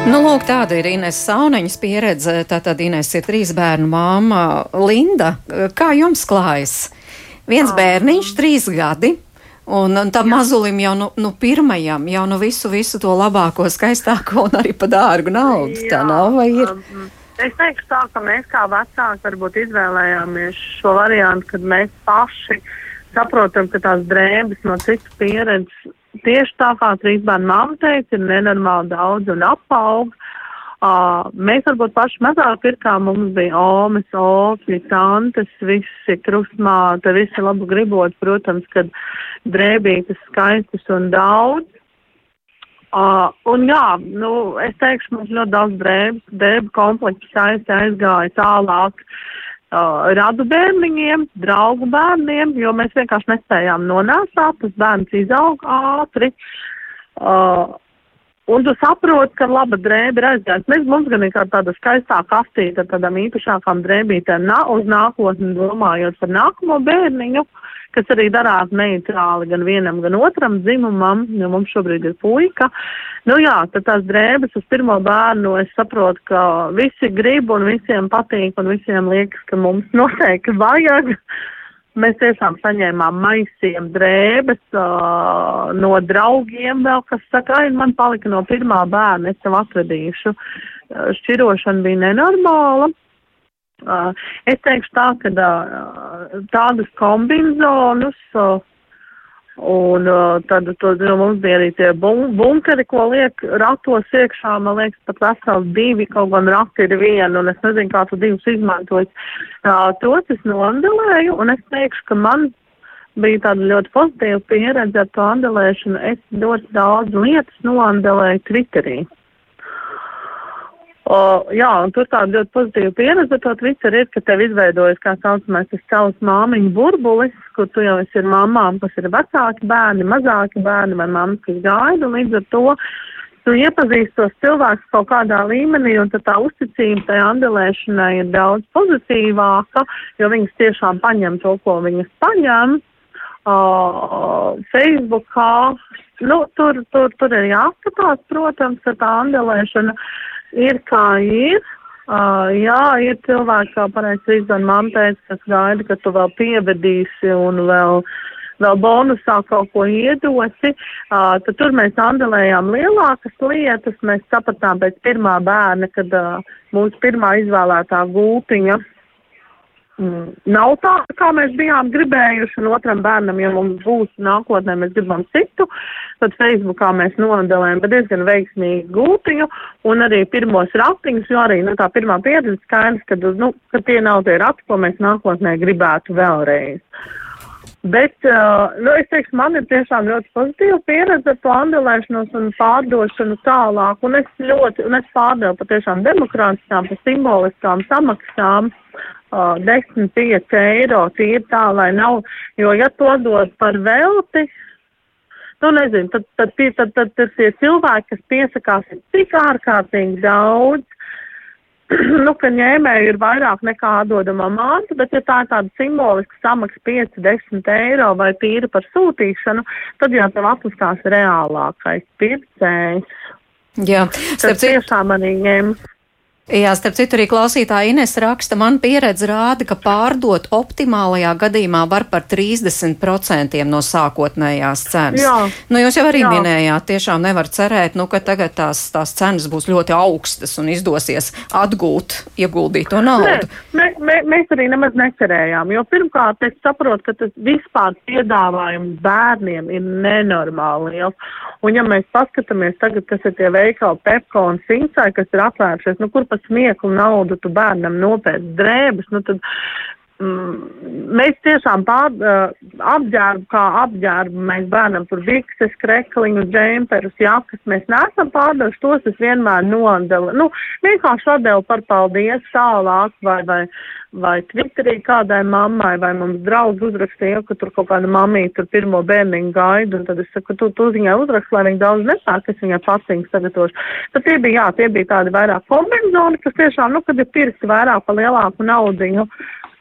Nu, lūk, tāda ir Ines Sauneņas pieredze. Tātad Ines ir trīs bērnu māma. Linda, kā jums klājas? Viens bērniņš, trīs gadi, Un, un tam mazulim jau nu, nu pirmajam, jau nu visu, visu to labāko, skaistāko un arī pa dārgu naudu. Jā, tā nav vai ir? Um, es teikšu tā, ka mēs kā vecāki varbūt izvēlējāmies šo variantu, kad mēs paši saprotam, ka tās drēbes no citu pieredzes tieši tā kā trīs bērnu mamma teica, ir nenormāli daudz un apaug. Uh, mēs varbūt paši mazāk pirkām, mums bija omes, ofļi, tantes, visi krustmāte, visi labu gribot, protams, kad drēbītas skaistas un daudz. Uh, un jā, nu, es teikšu, mums ļoti daudz drēbes, drēbu komplekts skaisti aizgāja tālāk uh, radu bērniņiem, draugu bērniem, jo mēs vienkārši nespējām nonāsāt, tas bērns izaug ātri. Uh, Un tu saproti, ka laba drēbe ir aizgājusi. Mēs mums gan ir tāda skaistā kastīte ar tādām īpašākām drēbītēm nā, uz nākotni domājot par nākamo bērniņu, kas arī darās neitrāli gan vienam, gan otram dzimumam, jo mums šobrīd ir puika. Nu jā, tad tās drēbes uz pirmo bērnu es saprotu, ka visi grib un visiem patīk un visiem liekas, ka mums noteikti vajag. Mēs tiešām saņēmām maisiem drēbes uh, no draugiem vēl, kas saka, ai, man palika no pirmā bērna, es tev atvedīšu. Uh, šķirošana bija nenormāla. Uh, es teikšu tā, ka uh, tādas kombinācijas uh, Un uh, tad to, nu, mums bija arī tie bun bunkeri, ko liek ratos iekšā. Man liekas, pat vesels divi, kaut gan rati ir viena, un es nezinu, kā tu divus izmantojis. Uh, tos es noandelēju, un es teikšu, ka man bija tāda ļoti pozitīva pieredze ar to andelēšanu. Es ļoti daudz lietas noandelēju Twitterī. O, jā, un tur tāda ļoti pozitīva pieredze, to Twitter ir, ka tev izveidojas, kā saucamais, tas savs māmiņu burbulis, kur tu jau esi ar mamām, kas ir vecāki bērni, mazāki bērni vai mammas, kas gaida, un līdz ar to tu iepazīsti tos cilvēkus kaut kādā līmenī, un tā uzticība tai andelēšanai ir daudz pozitīvāka, jo viņas tiešām paņem to, ko viņas paņem. Uh, Facebookā, nu, tur, tur, tur ir jāskatās, protams, ka tā andelēšana uh, ir kā ir. Uh, jā, ir cilvēki, kā pareizi Rīzdan man teica, kas gaida, ka tu vēl pievedīsi un vēl, vēl bonusā kaut ko iedosi, uh, tad tur mēs andelējām lielākas lietas. Mēs sapratām pēc pirmā bērna, kad uh, mūsu pirmā izvēlētā gultiņa nav tā, kā mēs bijām gribējuši, un otram bērnam, ja mums būs nākotnē, mēs gribam citu, tad Facebookā mēs nodelējam diezgan veiksmīgu gultiņu, un arī pirmos ratiņus, jo arī, nu, tā pirmā pieredze skaidrs, ka, nu, ka tie nav tie rati, ko mēs nākotnē gribētu vēlreiz. Bet, uh, nu, es teikšu, man ir tiešām ļoti pozitīva pieredze ar to andelēšanos un pārdošanu tālāk, un es ļoti, un es pārdevu patiešām demokrātiskām, pa simboliskām samaksām, uh, 10-5 eiro. Tīri tā, lai nav, jo ja to dod par velti, nu, nezinu, tad, tad, tad, tad, tad, tad tie cilvēki, kas piesakās, ir tik ārkārtīgi daudz, nu, ka ņēmēji ir vairāk nekā atdodamā māte, bet ja tā ir tāda simboliska samaksa 5-10 eiro vai tīra par sūtīšanu, tad jau tev atmaskās reālākais pircējs. Jā, tas tiešām manī ņems. Jā, starp citu, arī klausītāja Ines raksta, man pieredze rāda, ka pārdot optimālajā gadījumā var par 30% no sākotnējās cenas. Jā. Nu, jūs jau arī Jā. minējāt, tiešām nevar cerēt, nu, ka tagad tās, tās cenas būs ļoti augstas un izdosies atgūt ieguldīto naudu. Nē, mē, mē, mēs arī nemaz necerējām, jo pirmkārt es saprotu, ka tas vispār piedāvājums bērniem ir nenormāli liels. Un ja mēs paskatāmies tagad, kas ir tie veikali Pepko un Sinsai, kas ir atvēršies, nu, kur par smieklu naudu tu bērnam nopērc drēbes, nu tad mm, mēs tiešām pār, uh, apģērbu kā apģērbu, mēs bērnam tur bikses, krekliņu, džemperus, jakas, mēs neesam pārdevuši, tos es vienmēr nodelu. Nu, vienkārši atdevu par paldies tālāk vai, vai, vai Twitterī kādai mammai, vai mums draudz uzrakstīja, ka tur kaut kāda mamīte tur pirmo bērniņu gaida, un tad es saku, tu, tu viņai uzrakst, lai viņa daudz nepērk, es viņai paciņu sagatavošu. Tad tie bija, jā, tie bija tādi vairāk kombināconi, kas tiešām, nu, kad ir pirkti vairāk pa lielāku naudiņu.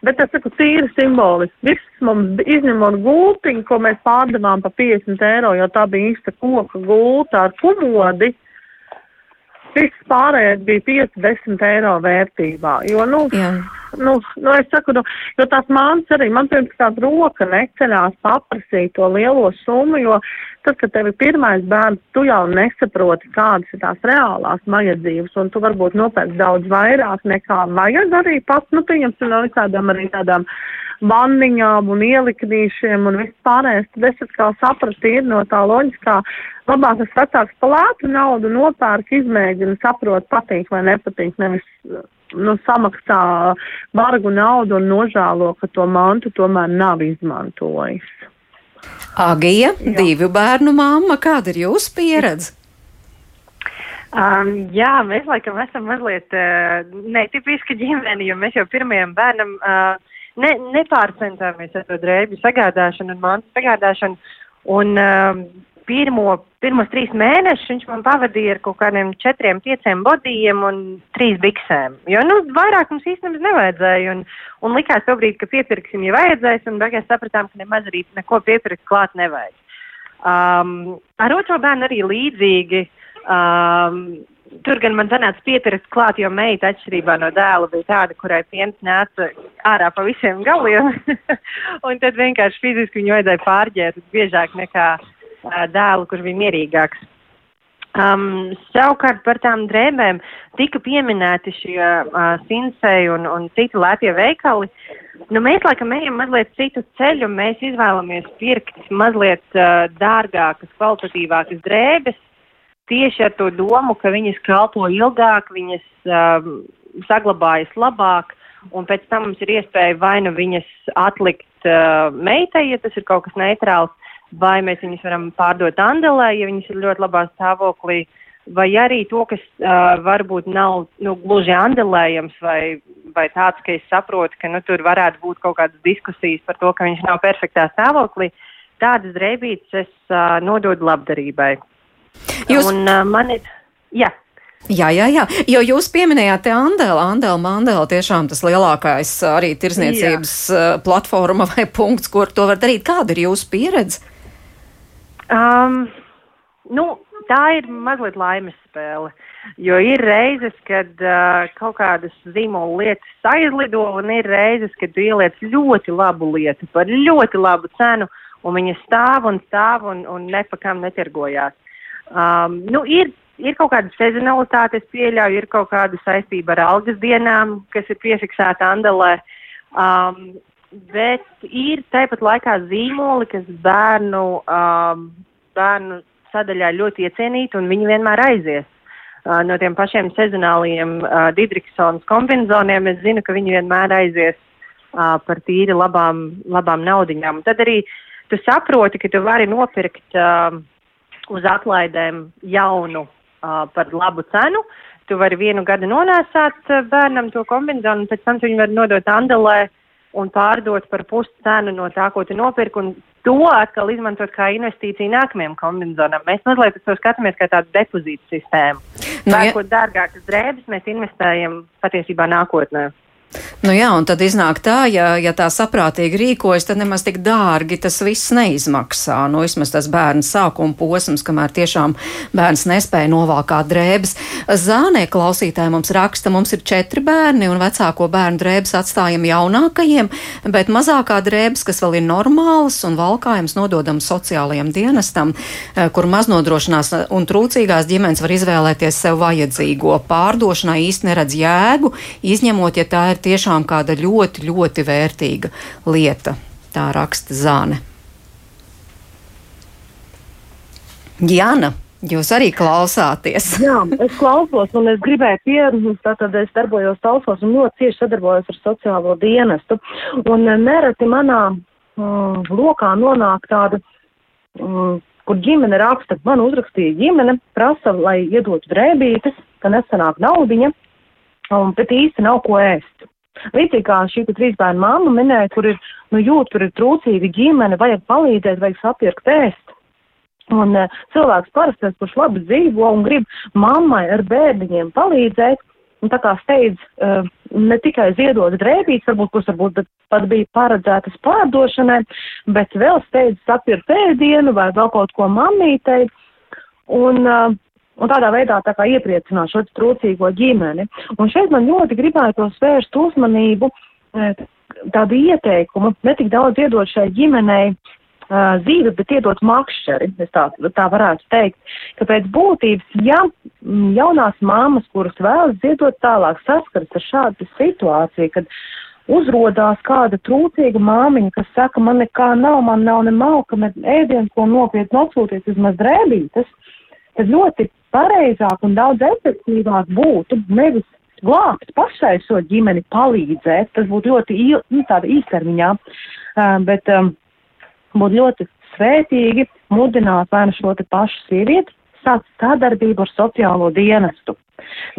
Bet es saku, tīri simboliski. Viss mums izņemot gultiņu, ko mēs pārdevām pa 50 eiro, jo tā bija īsta koka gulta ar kumodi. Viss pārējais bija 5-10 eiro vērtībā. Jo, nu, Jā nu, nu, es saku, nu, jo tās māmas arī, man pirms tāda roka neceļās paprasīt to lielo summu, jo tad, kad tev ir pirmais bērns, tu jau nesaproti, kādas ir tās reālās vajadzības, un tu varbūt nopērc daudz vairāk nekā vajag arī pats, nu, pieņemsim no visādām arī tādām vanniņām un ieliknīšiem un viss pārējais, tad es atkal sapratu ir no tā loģiskā, labāk es vecāks pa lētu naudu nopērk, izmēģinu, saprotu, patīk vai nepatīk, nevis nu, samaksā bargu naudu un nožēlo, ka to mantu tomēr nav izmantojis. Agija, jā. divu bērnu mamma, kāda ir jūsu pieredze? Um, jā, mēs laikam esam mazliet uh, netipiski ģimeni, jo mēs jau pirmajam bērnam uh, ne, nepārcentāmies ar to drēbju sagādāšanu un mantu sagādāšanu. Un, uh, pirmo, pirmos trīs mēnešus viņš man pavadīja ar kaut kādiem četriem, pieciem bodījiem un trīs biksēm. Jo, nu, vairāk mums īstenībā nevajadzēja. Un, un likās to brīdi, ka piepirksim, ja vajadzēs, un beigās sapratām, ka nemaz arī neko piepirkt klāt nevajag. Um, ar otro bērnu arī līdzīgi. Um, Tur gan man sanāca piepirkt klāt, jo meita atšķirībā no dēla bija tāda, kurai piens nāca ārā pa visiem galiem. un tad vienkārši fiziski viņu vajadzēja pārģēt biežāk nekā uh, dēlu, kurš bija mierīgāks. Um, savukārt par tām drēbēm tika pieminēti šie uh, Sinsei un, un citi lētie veikali. Nu, mēs laikam ejam mazliet citu ceļu, mēs izvēlamies pirkt mazliet uh, dārgākas, kvalitatīvākas drēbes, tieši ar to domu, ka viņas kalpo ilgāk, viņas um, saglabājas labāk, un pēc tam mums ir iespēja vai nu viņas atlikt uh, meitai, ja tas ir kaut kas neitrāls, vai mēs viņus varam pārdot Andelē, ja viņas ir ļoti labā stāvoklī, vai arī to, kas uh, varbūt nav nu, gluži andelējams, vai, vai tāds, ka es saprotu, ka nu, tur varētu būt kaut kādas diskusijas par to, ka viņš nav perfektā stāvoklī. Tādas drēbītes es uh, nododu labdarībai. Jūs... Un uh, man ir. Jā. Jā, jā, jā, jo jūs pieminējāt Andelu, Andelu, Mandelu, tiešām tas lielākais arī tirzniecības jā. platforma vai punkts, kur to var darīt. Kāda ir jūsu pieredze? Um, nu, tā ir mazliet laimes spēle. Jo ir reizes, kad uh, kaut kādas zīmola lietas aizlido, un ir reizes, kad ieliec ļoti labu lietu par ļoti labu cenu, un viņa stāv un stāv un, un nepakam netirgojās. Um, nu, ir, ir kaut kāda sezonalitāte, es pieļauju, ir kaut kāda saistība ar algas dienām, kas ir piefiksēta Andelē. Um, bet ir tāpat laikā zīmoli, kas bērnu, um, bērnu sadaļā ļoti iecienīti, un viņi vienmēr aizies. Uh, no tiem pašiem sezonāliem uh, Didriksons kombinzoniem es zinu, ka viņi vienmēr aizies uh, par tīri labām, labām naudiņām. Tad arī tu saproti, ka tu vari nopirkt uh, uz atlaidēm jaunu uh, par labu cenu. Tu vari vienu gadu nonēsāt uh, bērnam to kombinzonu, un pēc tam tu viņu vari nodot Andelē un pārdot par pusi cenu no tā, ko tu nopirki, un to atkal izmantot kā investīciju nākamajam kombinzonam. Mēs mazliet to skatāmies kā tādu depozītu sistēmu. Nu, Pērkot ja... dārgākas drēbes, mēs investējam patiesībā nākotnē. Nu jā, un tad iznāk tā, ja, ja tā saprātīgi rīkojas, tad nemaz tik dārgi tas viss neizmaksā. Nu, vismaz tas bērns sākuma posms, kamēr tiešām bērns nespēja novākāt drēbes. Zānē klausītāji mums raksta, mums ir četri bērni un vecāko bērnu drēbes atstājam jaunākajiem, bet mazākā drēbes, kas vēl ir normālas un valkājums nododam sociālajiem dienestam, eh, kur maznodrošinās un trūcīgās ģimenes var izvēlēties sev vajadzīgo. Pārdošanai īsti neredz jēgu, izņemot, ja tā ir tiešām kāda ļoti, ļoti vērtīga lieta. Tā raksta Zāne. Jāna. Jūs arī klausāties. Jā, es klausos, un es gribēju pierunāt, tātad es darbojos talsos un ļoti cieši sadarbojos ar sociālo dienestu. Un nereti manā mm, lokā nonāk tāda, mm, kur ģimene raksta, man uzrakstīja ģimene, prasa, lai iedotu drēbītes, ka nesanāk naudiņa, un, bet īsti nav ko ēst. Līdzīgi kā šī trīs bērnu mamma minēja, kur ir, nu, jūt, tur ir trūcīga ģimene, vajag palīdzēt, vajag sapirkt ēst. Un uh, cilvēks parasti, kurš labi dzīvo un grib mammai ar bērniņiem palīdzēt, un tā kā steidz uh, ne tikai ziedot drēbītes, varbūt, kuras varbūt pat bija paredzētas pārdošanai, bet vēl steidz sapirkt ēdienu vai vēl kaut ko mammītei. Un, uh, un tādā veidā tā kā iepriecināt šo trūcīgo ģimeni. Un šeit man ļoti gribētos vērst uzmanību e, tādu ieteikumu, ne tik daudz iedot šai ģimenei uh, zīves, bet iedot makšķeri, es tā, tā varētu teikt, ka pēc būtības, ja jaunās māmas, kuras vēlas ziedot tālāk, saskaras ar šādu situāciju, kad uzrodās kāda trūcīga māmiņa, kas saka, man nekā nav, man nav ne malka, ne ēdiens, ko nopietni atsūties vismaz drēbītes, tad ļoti pareizāk un daudz efektīvāk būtu nevis glābt pašai šo ģimeni, palīdzēt, tas būtu ļoti il, nu, īstermiņā, bet um, būtu ļoti svētīgi mudināt vai nu šo te pašu sievieti sākt sadarbību ar sociālo dienestu.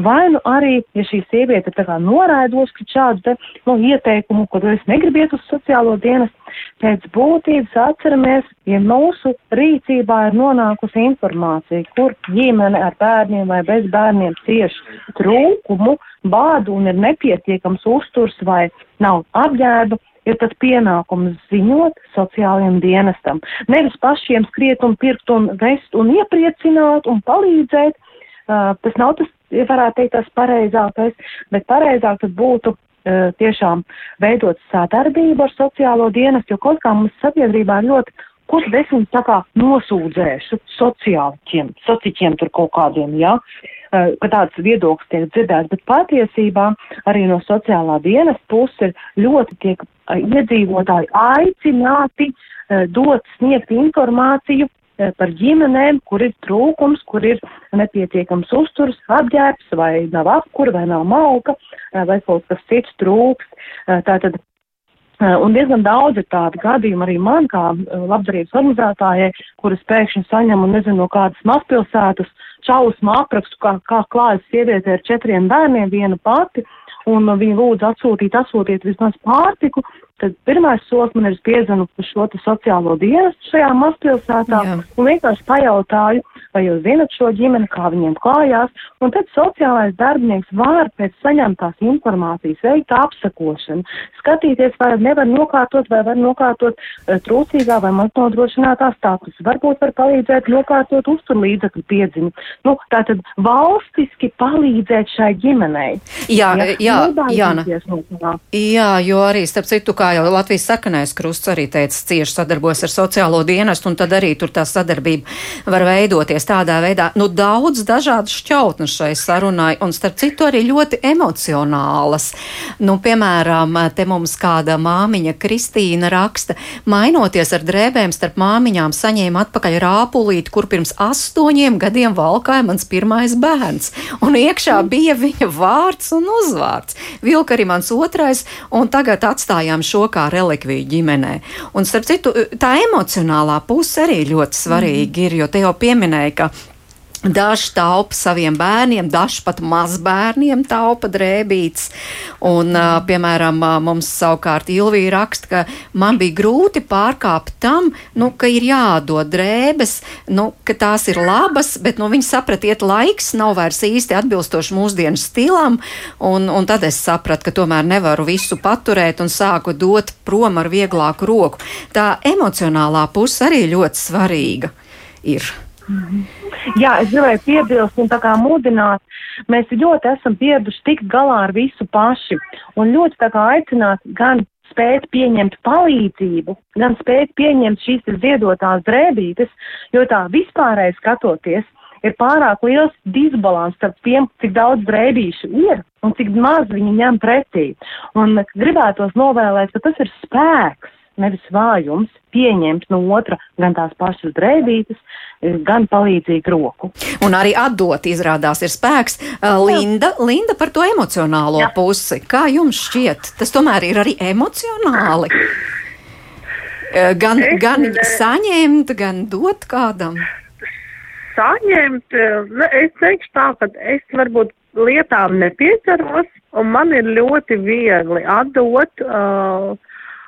Vai nu arī, ja šī sieviete tā kā noraidos pret šādu te, nu, ieteikumu, ko es negribiet uz sociālo dienestu, pēc būtības atceramies, ja mūsu rīcībā ir nonākusi informācija, kur ģimene ar bērniem vai bez bērniem cieši trūkumu, bādu un ir nepietiekams uzturs vai nav apģērba, ir tas pienākums ziņot sociālajiem dienestam. Nevis pašiem skriet un pirkt un vest un iepriecināt un palīdzēt. Uh, tas nav tas, ja varētu teikt, tas pareizākais, bet pareizāk tas būtu uh, tiešām veidot sadarbību ar sociālo dienestu, jo kaut kā mums sabiedrībā ir ļoti es viņus tā kā nosūdzēšu sociāliķiem, sociķiem tur kaut kādiem, jā, ja? ka tāds viedoklis tiek dzirdēts, bet patiesībā arī no sociālā dienas puses ļoti tiek iedzīvotāji aicināti dot, sniegt informāciju par ģimenēm, kur ir trūkums, kur ir nepietiekams uzturs, apģērbs, vai nav apkura, vai nav malka, vai kaut kas cits trūks. Tātad Un diezgan daudz ir tādu gadījumu arī man, kā labdarības organizētājai, kuras pēkšņi saņem un nezinu no kādas mazpilsētas šausmu aprakstu, kā, kā klājas sieviete ar četriem bērniem, viena pati, un viņa lūdzu atsūtīt, atsūtīt vismaz pārtiku, tad pirmais solis man ir spiedzenu uz šo sociālo dienestu šajā mazpilsētā Jā. un vienkārši pajautāju, vai jūs zinat šo ģimeni, kā viņiem klājās, un tad sociālais darbinieks var pēc saņemtās informācijas veikt apsakošanu, skatīties, vai nevar nokārtot, vai var nokārtot uh, trūcīgā vai maznodrošinātā status, varbūt var palīdzēt nokārtot uzturlīdzekļu piedziņu. Nu, tātad valstiski palīdzēt šai ģimenei. Jā, jā, jā, Jāna. Jā, jo arī, starp citu, kā jau Latvijas sakanais krusts arī teica, cieši sadarbojas ar sociālo dienestu, un tad arī tur tā sadarbība var veidoties tādā veidā. Nu, daudz dažādu šķautnu šai sarunai, un starp citu arī ļoti emocionālas. Nu, piemēram, te mums kāda māmiņa Kristīna raksta, mainoties ar drēbēm starp māmiņām, saņēma atpakaļ rāpulīti, kur pirms astoņiem gadiem valkāja mans pirmais bērns, un iekšā bija viņa vārds un uzvārds. Vilka arī mans otrais, un tagad atstājām šo kā relikviju ģimenē. Un, starp citu, tā emocionālā puse arī ļoti svarīga ir, jo te jau pieminēja, ka Daži taupa saviem bērniem, daži pat mazbērniem taupa drēbītes. Un, uh, piemēram, mums savukārt Ilvija raksta, ka man bija grūti pārkāpt tam, nu, ka ir jādod drēbes, nu, ka tās ir labas, bet nu, viņi saprata, iet laiks, nav vairs īsti atbilstoši mūsdienu stilam. Un, un tad es sapratu, ka tomēr nevaru visu paturēt un sāku dot prom ar vieglāku roku. Tā emocionālā puse arī ļoti svarīga ir. Jā, es gribēju piebilst un tā kā mudināt. Mēs ļoti esam pieraduši tikt galā ar visu paši un ļoti tā kā aicināt gan spēt pieņemt palīdzību, gan spēt pieņemt šīs ziedotās drēbītes, jo tā vispārēji skatoties, ir pārāk liels disbalans starp tiem, cik daudz drēbīšu ir un cik maz viņi ņem pretī. Un gribētos novēlēt, ka tas ir spēks nevis vājums, pieņemt no otra gan tās pašas drēbītes, gan palīdzīgu roku. Un arī atdot izrādās ir spēks. Linda, Linda par to emocionālo Jā. pusi. Kā jums šķiet? Tas tomēr ir arī emocionāli. Gan, es, gan saņemt, gan dot kādam. Saņemt, ne, es teikšu tā, ka es varbūt lietām nepieķeros, un man ir ļoti viegli atdot uh,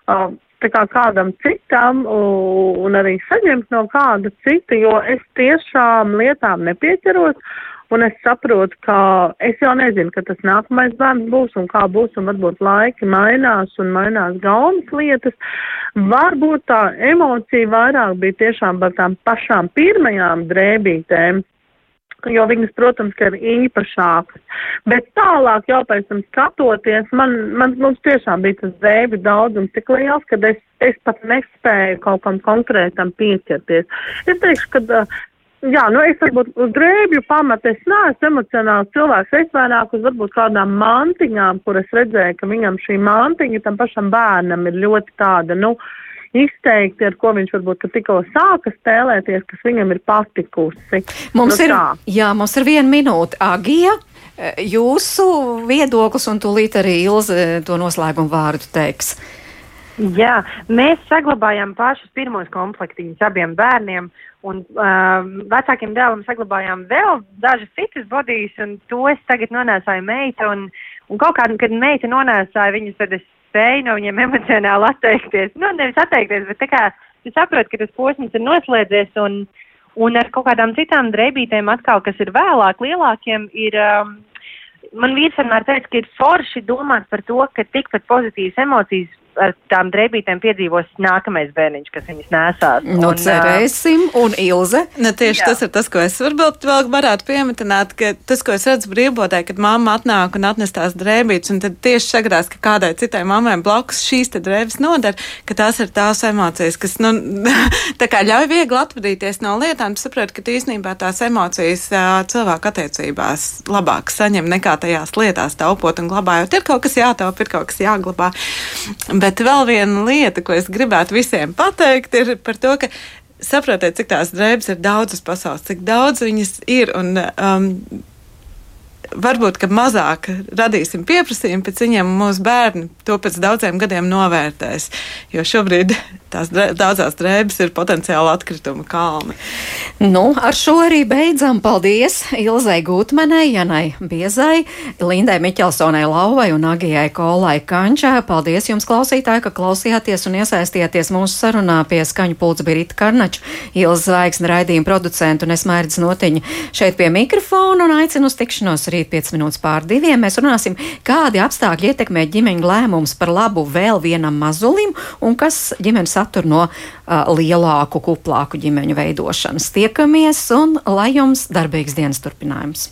uh, kā kādam citam un arī saņemt no kāda cita, jo es tiešām lietām nepieķeros. Un es saprotu, ka es jau nezinu, ka tas nākamais bērns būs un kā būs, un varbūt laiki mainās un mainās gaunas lietas. Varbūt tā emocija vairāk bija tiešām par tām pašām pirmajām drēbītēm, jo viņas, protams, ir īpašākas. Bet tālāk jau pēc tam skatoties, man, man mums tiešām bija tas zēbi daudzums tik liels, ka es, es pat nespēju kaut kam konkrētam pieķerties. Es teikšu, ka Jā, nu es varbūt uz drēbju pamatu es neesmu emocionāls cilvēks. Es vairāk uz varbūt kādām mantiņām, kur es redzēju, ka viņam šī mantiņa tam pašam bērnam ir ļoti tāda, nu, uh, izteikti, ar ko viņš varbūt tikko sāka spēlēties, kas viņam ir patikusi. Mums nu, ir, tā. jā, mums ir viena minūte. Agija, jūsu viedoklis un tūlīt arī Ilze to noslēgumu vārdu teiks. Jā, mēs saglabājām pašus pirmos komplektiņus abiem bērniem, un uh, vecākiem dēlam saglabājām vēl dažas citas bodīs, un to es tagad nonēsāju meita, un, un kaut kādā, kad meita nonēsāja viņus, tad es spēju no viņiem emocionāli atteikties. Nu, nevis atteikties, bet tā kā tu saproti, ka tas posms ir noslēdzies un, un ar kaut kādām citām drēbītēm atkal, kas ir vēlāk, lielākiem, ir. Um, man vīrs vienmēr teica, ka ir forši domāt par to, ka tikpat pozitīvas emocijas ar tām drēbītēm piedzīvos nākamais bērniņš, kas viņas nesās. Nu, un, cerēsim, un Ilze. Nu, tieši jā. tas ir tas, ko es varbūt vēl varētu piemetināt, ka tas, ko es redzu brīvbodē, kad mamma atnāk un atnes tās drēbītes, un tad tieši sagrās, ka kādai citai mammai blakus šīs te drēbes nodara, ka tās ir tās emocijas, kas, nu, tā kā ļauj viegli atvadīties no lietām, saprot, ka īstenībā tās emocijas cilvēku attiecībās labāk saņem nekā tajās lietās taupot un glabājot. Ir kaut kas jātaupa, ir kaut kas jāglabā. Bet vēl viena lieta, ko es gribētu visiem pateikt, ir par to, ka saprotiet, cik tās drēbes ir daudzas pasaules, cik daudz viņas ir. Un, um, varbūt mazāk radīsim pieprasījumu pēc viņiem, un mūsu bērni to pēc daudziem gadiem novērtēs. Jo šobrīd tās daudzās drēbes ir potenciāli atkrituma kalni. Nu, ar šo arī beidzam. Paldies Ilzai Gutmanai, Janai Biezai, Lindai Miķelsonai Lauvai un Agijai Kolai Kančā. Paldies jums, klausītāji, ka klausījāties un iesaistījāties mūsu sarunā pie skaņu pulca Birita Karnača, Ilza Zvaigzne raidījuma producentu un es mērķis notiņa šeit pie mikrofona un aicinu uz tikšanos rīt 5 minūtes pār diviem. Mēs runāsim, kādi apstākļi ietekmē ģimeņu lēmumus par labu vēl vienam mazulim un kas ģimenes satura no uh, lielāku, kuplāku ģimeņu veidošanas. Tiekamies un lai jums darbīgs dienas turpinājums!